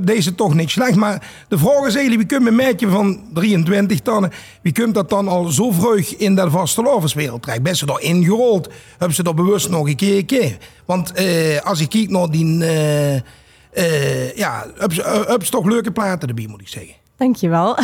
S3: deze toch niet slecht. Maar de vraag is eigenlijk, wie komt een meidje van 23 dan, wie komt dat dan al zo vroeg in dat vastelovenswereld terecht? Best ze daar ingerold? Hebben ze dat bewust nog gekeken? Want eh, als ik kijk naar die, eh, ja, hebben ze, toch leuke platen erbij, moet ik zeggen.
S11: Dankjewel.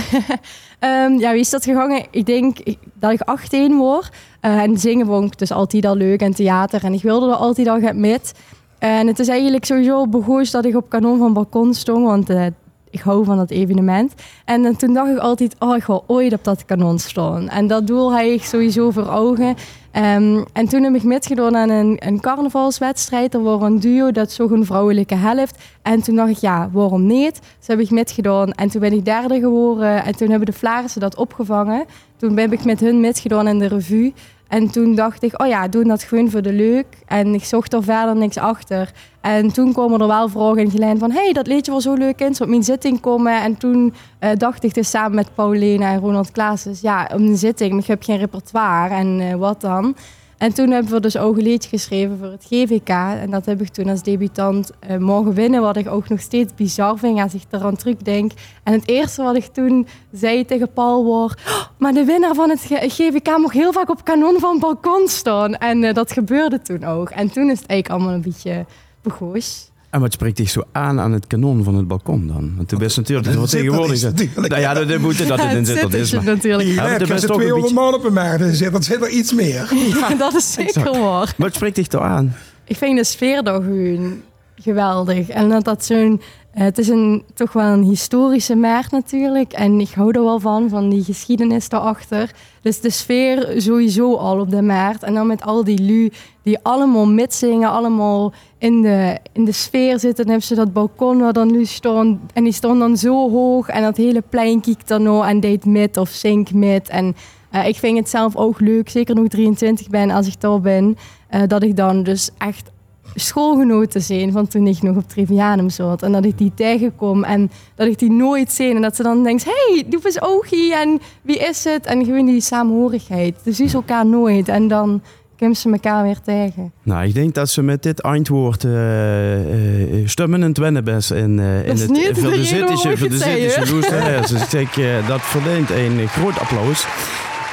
S11: Ehm ja, wie is dat gegangen? Ik denk dat ik 18 word. En zingen vond ik dus altijd al leuk en theater. En ik wilde er altijd al met. En het is eigenlijk sowieso begonnen dat ik op kanon van balkon stond. Want eh, ik hou van dat evenement. En, eh, toen dacht ik altijd, oh, ik wil ooit op dat kanon staan. En dat doel had ik sowieso voor ogen. Ehm, en toen heb ik metgedaan aan een, een carnavalswedstrijd. Er was een duo, dat zo'n een vrouwelijke helft. En toen dacht ik, ja, waarom niet? Dus heb ik metgedaan. En toen ben ik derde geworden. En toen hebben de Vlaarsen dat opgevangen. Toen ben ik met hun metgedaan in de revue. En toen dacht ik, oh ja, doe dat gewoon voor de leuk. En ik zocht er verder niks achter. En toen kwamen er wel vragen in gelijn van... hey, dat liedje was zo leuk in, zou op mijn zitting komen. En toen eh, dacht ik dus samen met Paulina en Ronald Klaassen... ja, op een zitting, maar ik heb geen repertoire en eh, wat dan? En toen hebben we dus ook een liedje geschreven voor het GVK. En dat heb ik toen als debutant eh, mogen winnen. Wat ik ook nog steeds bizar vind als ik eraan terugdenk. En het eerste wat ik toen zei tegen Paul was... "Oh, maar de winnaar van het GVK mocht heel vaak op kanon van balkon staan. En eh, dat gebeurde toen ook. En toen is het eigenlijk allemaal een beetje begoos.
S2: En wat spreekt dich zo aan aan het kanon van het balkon dan? Want er best natuurlijk
S3: Dat
S2: wat
S3: zit er
S2: tegenwoordig
S3: natuurlijk.
S2: Nou ja, dat moet dat het in zit. Dat is maar.
S11: natuurlijk.
S3: Ja,
S2: er
S3: heb
S2: best ook een
S3: 200
S2: beetje-
S3: man op een maart. Dus dat zit er iets meer.
S11: Ja, dat is zeker waar.
S2: Wat spreekt dich toch aan?
S11: Ik vind de sfeer daar gewoon geweldig. En dat dat zo'n... eh, Het is een, toch wel een historische maart natuurlijk. En ik hou er wel van, van die geschiedenis daarachter. Dus de sfeer sowieso al op de maart. En dan met al die lu die allemaal mitzingen, allemaal in de, in de sfeer zitten. Dan hebben ze dat balkon waar dan nu staan. En die staan dan zo hoog. En dat hele plein kijkt dan nog en deed met of zingt met. En eh, ik vind het zelf ook leuk, zeker nog 23 ben als ik daar ben. eh, dat ik dan dus echt schoolgenoten zijn van toen ik nog op Trivianum zat. En dat ik die tegenkom en dat ik die nooit zie. En dat ze dan denkt, hey, doe eens Ogie en wie is het? En gewoon die samenhorigheid. Dus zien ze elkaar nooit. En dan komen ze elkaar weer tegen.
S2: Nou, ik denk dat ze met dit eindwoord eh, eh, stemmen en wennen best in, eh, in
S11: Dat is
S2: het
S11: niet
S2: voor de Zittische, voor
S11: ik
S2: de Zittische. Dus ik denk, eh, dat verdient een groot applaus.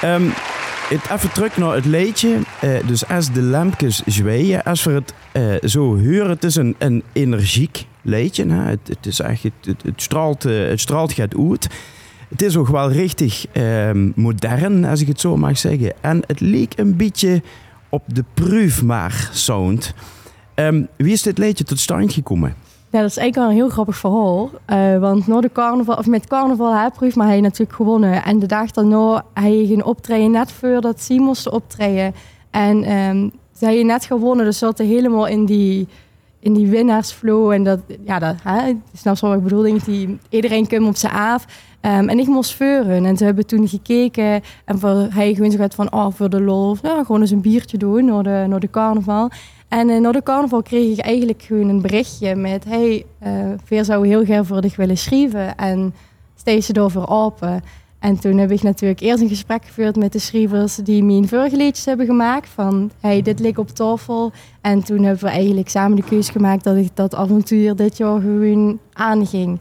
S2: Ehm, het, even terug naar het liedje. Eh, dus als de lampjes zweeën, als we het eh, zo horen, het is een, een energiek liedje. Hè? Het, het is echt, het, het, het straalt, eh, het straalt gaat uit. Het is ook wel richtig ehm, modern, als ik het zo mag zeggen. En het leek een beetje op de Proefmaar sound. Ehm, wie is dit liedje tot stand gekomen?
S11: Ja, dat is eigenlijk wel een heel grappig verhaal. Eh, want na de carnaval, of met carnaval proef, maar hij natuurlijk gewonnen. En de dag daarna, hij ging optreden net voordat moesten optreden. En ehm ze hadden net gewonnen, dus zaten helemaal in die, in die winnaarsflow. En dat, ja, dat, hè, je snapt wel wat ik bedoel, die, iedereen kwam op ze af. Ehm, en ik moest veuren. En ze hebben toen gekeken. En voor, hij gewoon zo gaat van, oh, voor de lol. Ja, gewoon eens een biertje doen naar de, naar de carnaval. En eh, na de carnaval kreeg ik eigenlijk gewoon een berichtje met... Hey, eh Veer zou heel graag voor dich willen schrijven. En steeds voor open. En toen heb ik natuurlijk eerst een gesprek gevoerd met de schrijvers... die mijn vorige liedjes hebben gemaakt. Van, hey, dit ligt op tafel. En toen hebben we eigenlijk samen de keuze gemaakt... dat ik dat avontuur dit jaar gewoon aanging.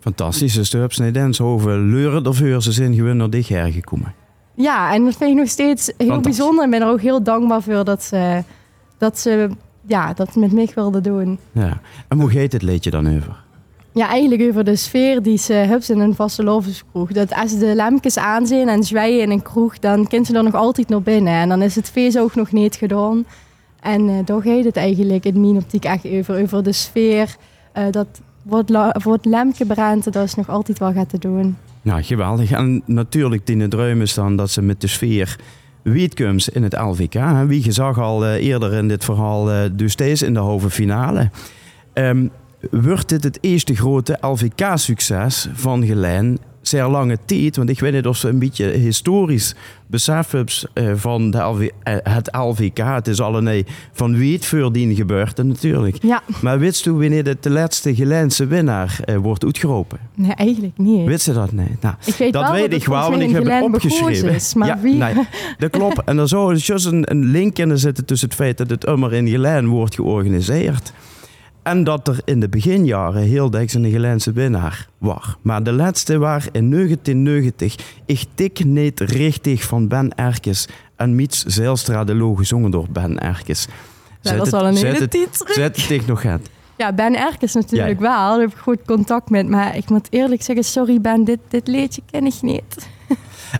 S2: Fantastische stupsnedens over leuren of heur ze zijn gewoon naar dit gekomen.
S11: Ja, en dat vind ik nog steeds heel
S2: Fantastisch.
S11: bijzonder. Ik ben er ook heel dankbaar voor dat ze, dat ze ja, dat met mij wilden doen.
S2: Ja. En hoe gaat het liedje dan over?
S11: Ja, eigenlijk over de sfeer die ze hebben in een vaste lovenskroeg. Dat als de lampjes aan zijn en zwijgen in een kroeg, dan kind ze er nog altijd naar binnen. En dan is het feest ook nog niet gedaan. En eh daar het eigenlijk in mijn optiek echt over. Over de sfeer. eh, dat wordt, wordt lampje branden, dat is nog altijd wel gaat te doen.
S2: Ja, geweldig. En natuurlijk die druim is dan dat ze met de sfeer Wiedkums in het LVK. Wie zag al eh, eerder in dit verhaal, dus deze in de halve finale. Ehm, wordt dit het eerste grote LVK-succes van Gelijn zeer lange tijd? Want ik weet niet of ze een beetje historisch besef hebben eh, van de LV, eh, het LVK. Het is al een van wie het voordien gebeurde natuurlijk.
S11: Ja.
S2: Maar wist u wanneer het de laatste Gelijnse winnaar eh, wordt uitgeroepen?
S11: Nee, eigenlijk niet.
S2: Weet ze dat? Nee. Nou,
S11: Ik weet
S2: dat
S11: wel
S2: weet
S11: dat
S2: ik wel, want ik heb het opgeschreven.
S11: is, maar
S2: ja,
S11: wie?
S2: Nee, dat klopt. En er zou dus een, een link in zitten tussen het feit dat het immer in Gelijn wordt georganiseerd. En dat er in de beginjaren heel dikwijls een Gelijnse winnaar was. Maar de laatste was in 1990. Ik tik niet richtig van Ben Erkes. En Miets Zeilstra de Loge gezongen door Ben Erkes.
S11: Ja, dat is al een hele terug.
S2: Zet het nog gaat.
S11: Ja, Ben Erkens natuurlijk wel. Daar heb ik goed contact met. Maar ik moet eerlijk zeggen, sorry Ben, dit, dit liedje ken ik niet.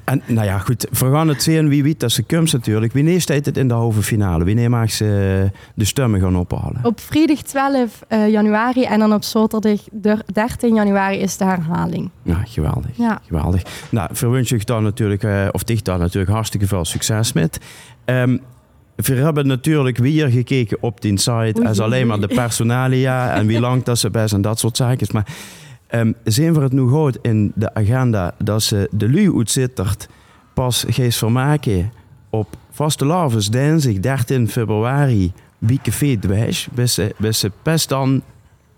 S2: En nou ja, goed, we gaan het zien wie weet dat ze komt natuurlijk. Wanneer staat het in de halve finale? Wanneer mag ze de stemmen gaan ophalen?
S11: Op vrijdag 12 eh, januari en dan op zaterdag der- 13 januari is de herhaling.
S2: Ja, geweldig.
S11: Ja.
S2: Geweldig. Nou, verwens ik daar natuurlijk, eh, of dicht daar natuurlijk hartstikke veel succes met. Ehm, we hebben natuurlijk weer gekeken op die site
S11: Oei,
S2: als alleen maar de personalia en wie lang dat ze best en dat soort zaken. Maar ehm, zien we het nu goed in de agenda dat ze de lui uitzittert pas geest vermaken op vaste lavens dinsdag 13 februari bij Café Dwijs, bij ze, best dan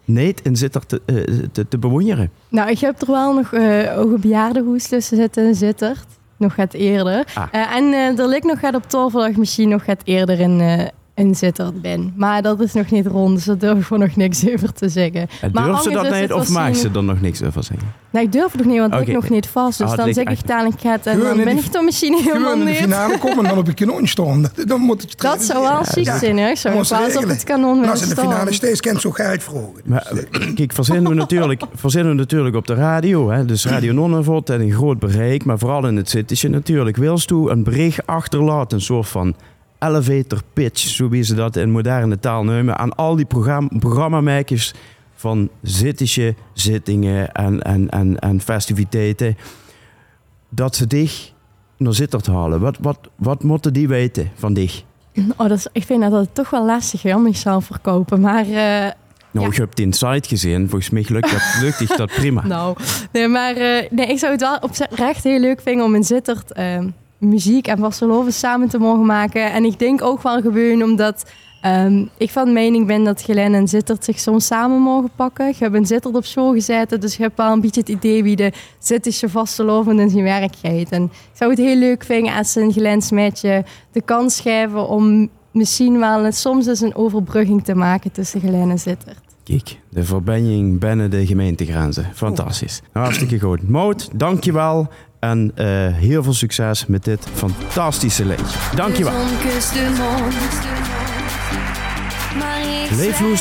S2: niet in zitter te, eh, te, te bewonderen.
S11: Nou, ik heb er wel nog eh ook een bejaardenhoes tussen zitten, zittert. Nog gaat eerder.
S2: Ah.
S11: Eh, en eh, er ligt nog gaat op toverdag misschien nog gaat eerder in, in zittert ben. Maar dat is nog niet rond, dus daar durf ik gewoon nog niks over te zeggen.
S2: En
S11: maar
S2: durf ze dat
S11: is
S2: niet
S11: het
S2: of maakt ze er nog niks over zeggen?
S11: Nee, ik durf het nog niet, want ik
S2: Oké.
S11: lig nog niet vast. Dus
S2: Ah, het
S11: dan zeg ik
S2: echt-
S11: dadelijk gaat en dan ben ik er misschien helemaal
S3: Gewoon in de
S11: niet.
S3: finale komen en dan op je kanon staan. Dat- Dan moet het
S11: Dat zou wel ziek zijn, hè? Ik zou op het kanon willen
S3: als in de finale steeds kent, zo ga ik vragen.
S2: Maar eh, kijk, verzinnen we natuurlijk, verzinnen we natuurlijk op de radio. Hè? Dus Radio Nonnenvot en een groot bereik. Maar vooral in het cityje natuurlijk. Wilst u een bericht achterlaten, een soort van elevator pitch, zo wie ze dat in moderne taal noemen, aan al die programma, programmamakers van cityje, zittingen en, en, en, en festiviteiten. Dat ze dich naar Zittert halen. Wat, wat, wat moeten die weten van dich?
S11: Oh, dat is, ik vind dat het toch wel lastig is om zichzelf verkopen. Maar eh,
S2: Nou, je hebt die site gezien. Volgens mij lukt dat, lukt dat prima.
S11: Nou, nee, maar eh, nee, ik zou het wel oprecht heel leuk vinden om in Zittert eh, muziek en vasteloven samen te mogen maken. En ik denk ook wel gewoon omdat ehm, ik van mening ben dat Gelen en Zittert zich soms samen mogen pakken. Je hebt in Zittert op school gezeten, dus je hebt wel een beetje het idee wie de Zittische vasteloven in zijn werk gaat. En ik zou het heel leuk vinden als ze een met je de kans geven om misschien wel een- soms eens een overbrugging te maken tussen Gelen en Zittert.
S2: Kijk, de verbinding binnen de gemeentegrenzen. Fantastisch. Nou, hartstikke goed. Mout, dankjewel. En eh, heel veel succes met dit fantastische liedje. Dankjewel.
S10: De zon kust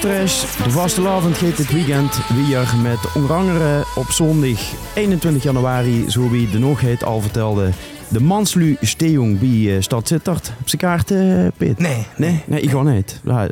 S10: de
S2: de vastelavond gaat dit weekend weer met onder andere op zondag 21 januari, zo wie de nog heet al vertelde, de Manslu Steung bij eh, Stad Sittard. Op zijn kaart, eh, Piet?
S3: Nee.
S2: Nee, nee, ik ga niet. Ja,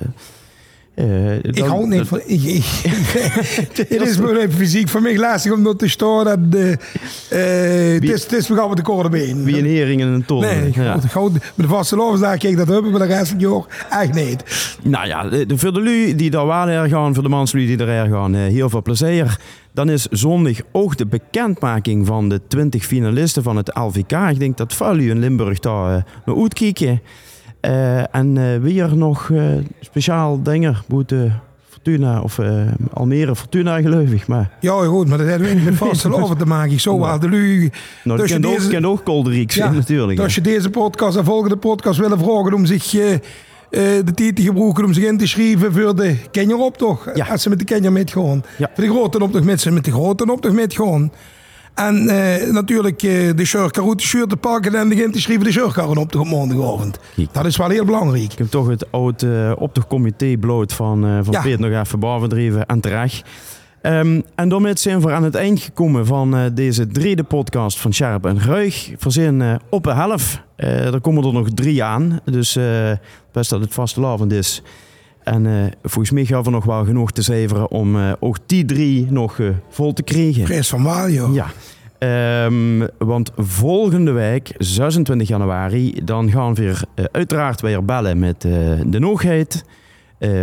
S2: eh,
S3: Ik hou niet van... Ik, ik, het is even fysiek voor mij lastig om dat te. Dat, eh, eh, het is, het is met de korte been.
S2: Wie een hering en een tol.
S3: Nee,
S2: Ja.
S3: met de vaste loofzaak kijk ik dat hebben, maar de rest van het jaar echt niet.
S2: Nou ja, voor de lui die daar wel er gaan, voor de manslui die er gaan, heel veel plezier. Dan is zondag ook de bekendmaking van de 20 finalisten van het LVK. Ik denk dat veel in Limburg daar naar uitkijken. Eh, en eh weer nog eh, speciaal dingen, boete Fortuna of Almere Fortuna gelovig. Maar
S3: Ja, goed, maar dat heeft weinig met vaste loven te maken. Zo wel de lu.
S2: nou, dat
S3: Dus je
S2: kent ook,
S3: deze-
S2: kent ook zijn natuurlijk.
S3: Als je deze podcast en volgende podcast willen vragen om zich eh, eh, de tijd te gebruiken om zich in te schrijven voor de Kenjeroptocht. Als ze met de Kenjer metgaan. Voor de grote optocht met ze met de grote optocht metgaan. En eh, natuurlijk eh, de shirtkaroute shirt te pakken en begint te schrijven de shirtkar op de maandagavond. Dat is wel heel belangrijk.
S2: Ik heb toch het oude optochtcomité bloot van, eh van
S3: Ja.
S2: Peet nog even bovendreven en terecht. Ehm, en daarmee zijn we aan het eind gekomen van eh, deze derde podcast van Sharp en Ruig. We zijn eh, op de helft. Eh, er komen er nog drie aan. Dus eh, best dat het vastelavond is. En eh, volgens mij gaan we nog wel genoeg te zeveren om eh, ook die drie nog eh, vol te krijgen.
S3: Prijs van Mario.
S2: Ja. Ehm, want volgende week, 26 januari, dan gaan we weer, uiteraard weer bellen met de noogheid.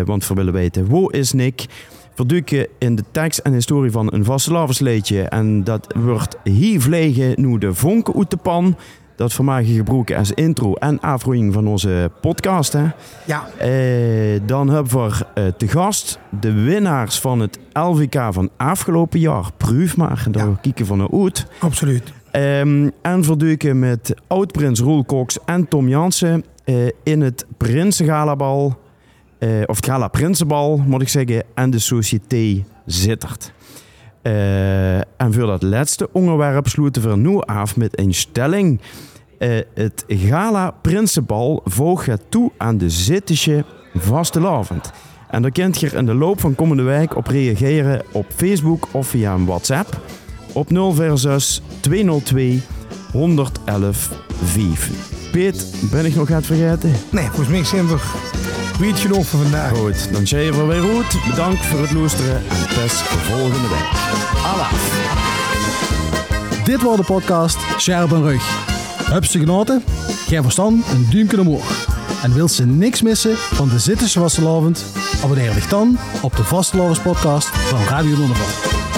S2: Want we willen weten, wo is Nick? Verduiken in de tekst en historie van een vastelavensleedje. En dat wordt hier vliegen nu de vonken uit de pan. Dat vermaak je gebruiken als intro en afroeiing van onze podcast. Hè?
S3: Ja.
S2: Eh, dan hebben we eh, te gast de winnaars van het LVK van afgelopen jaar. Proef maar, daar kijken van een uit.
S3: Absoluut.
S2: Ehm, en verduiken met oud-prins Roel Cox en Tom Jansen eh, in het Prinsengalabal. eh of het Gala Prinsenbal, moet ik zeggen. En de Société Zittert. En voor dat laatste onderwerp sluiten we nu af met een stelling. Eh, het Gala Prinsenbal voegt het toe aan de Zittische vastelavond. En daar kunt je er in de loop van komende week op reageren op Facebook of via een WhatsApp op 046 202 111 5. Piet, ben ik nog het vergeten?
S3: Nee, volgens mij zijn we weet genoeg voor vandaag.
S2: Goed, dan zijn we weer goed. Bedankt voor het luisteren en tot volgende week. Alaf.
S1: Dit was de podcast Scherp en Rug. Heb ze genoten? Geef verstand een duimpje omhoog. En wilt ze niks missen van de Zittische Vastelavond? Abonneer je dan op de Vastelavond podcast van Radio Donderval.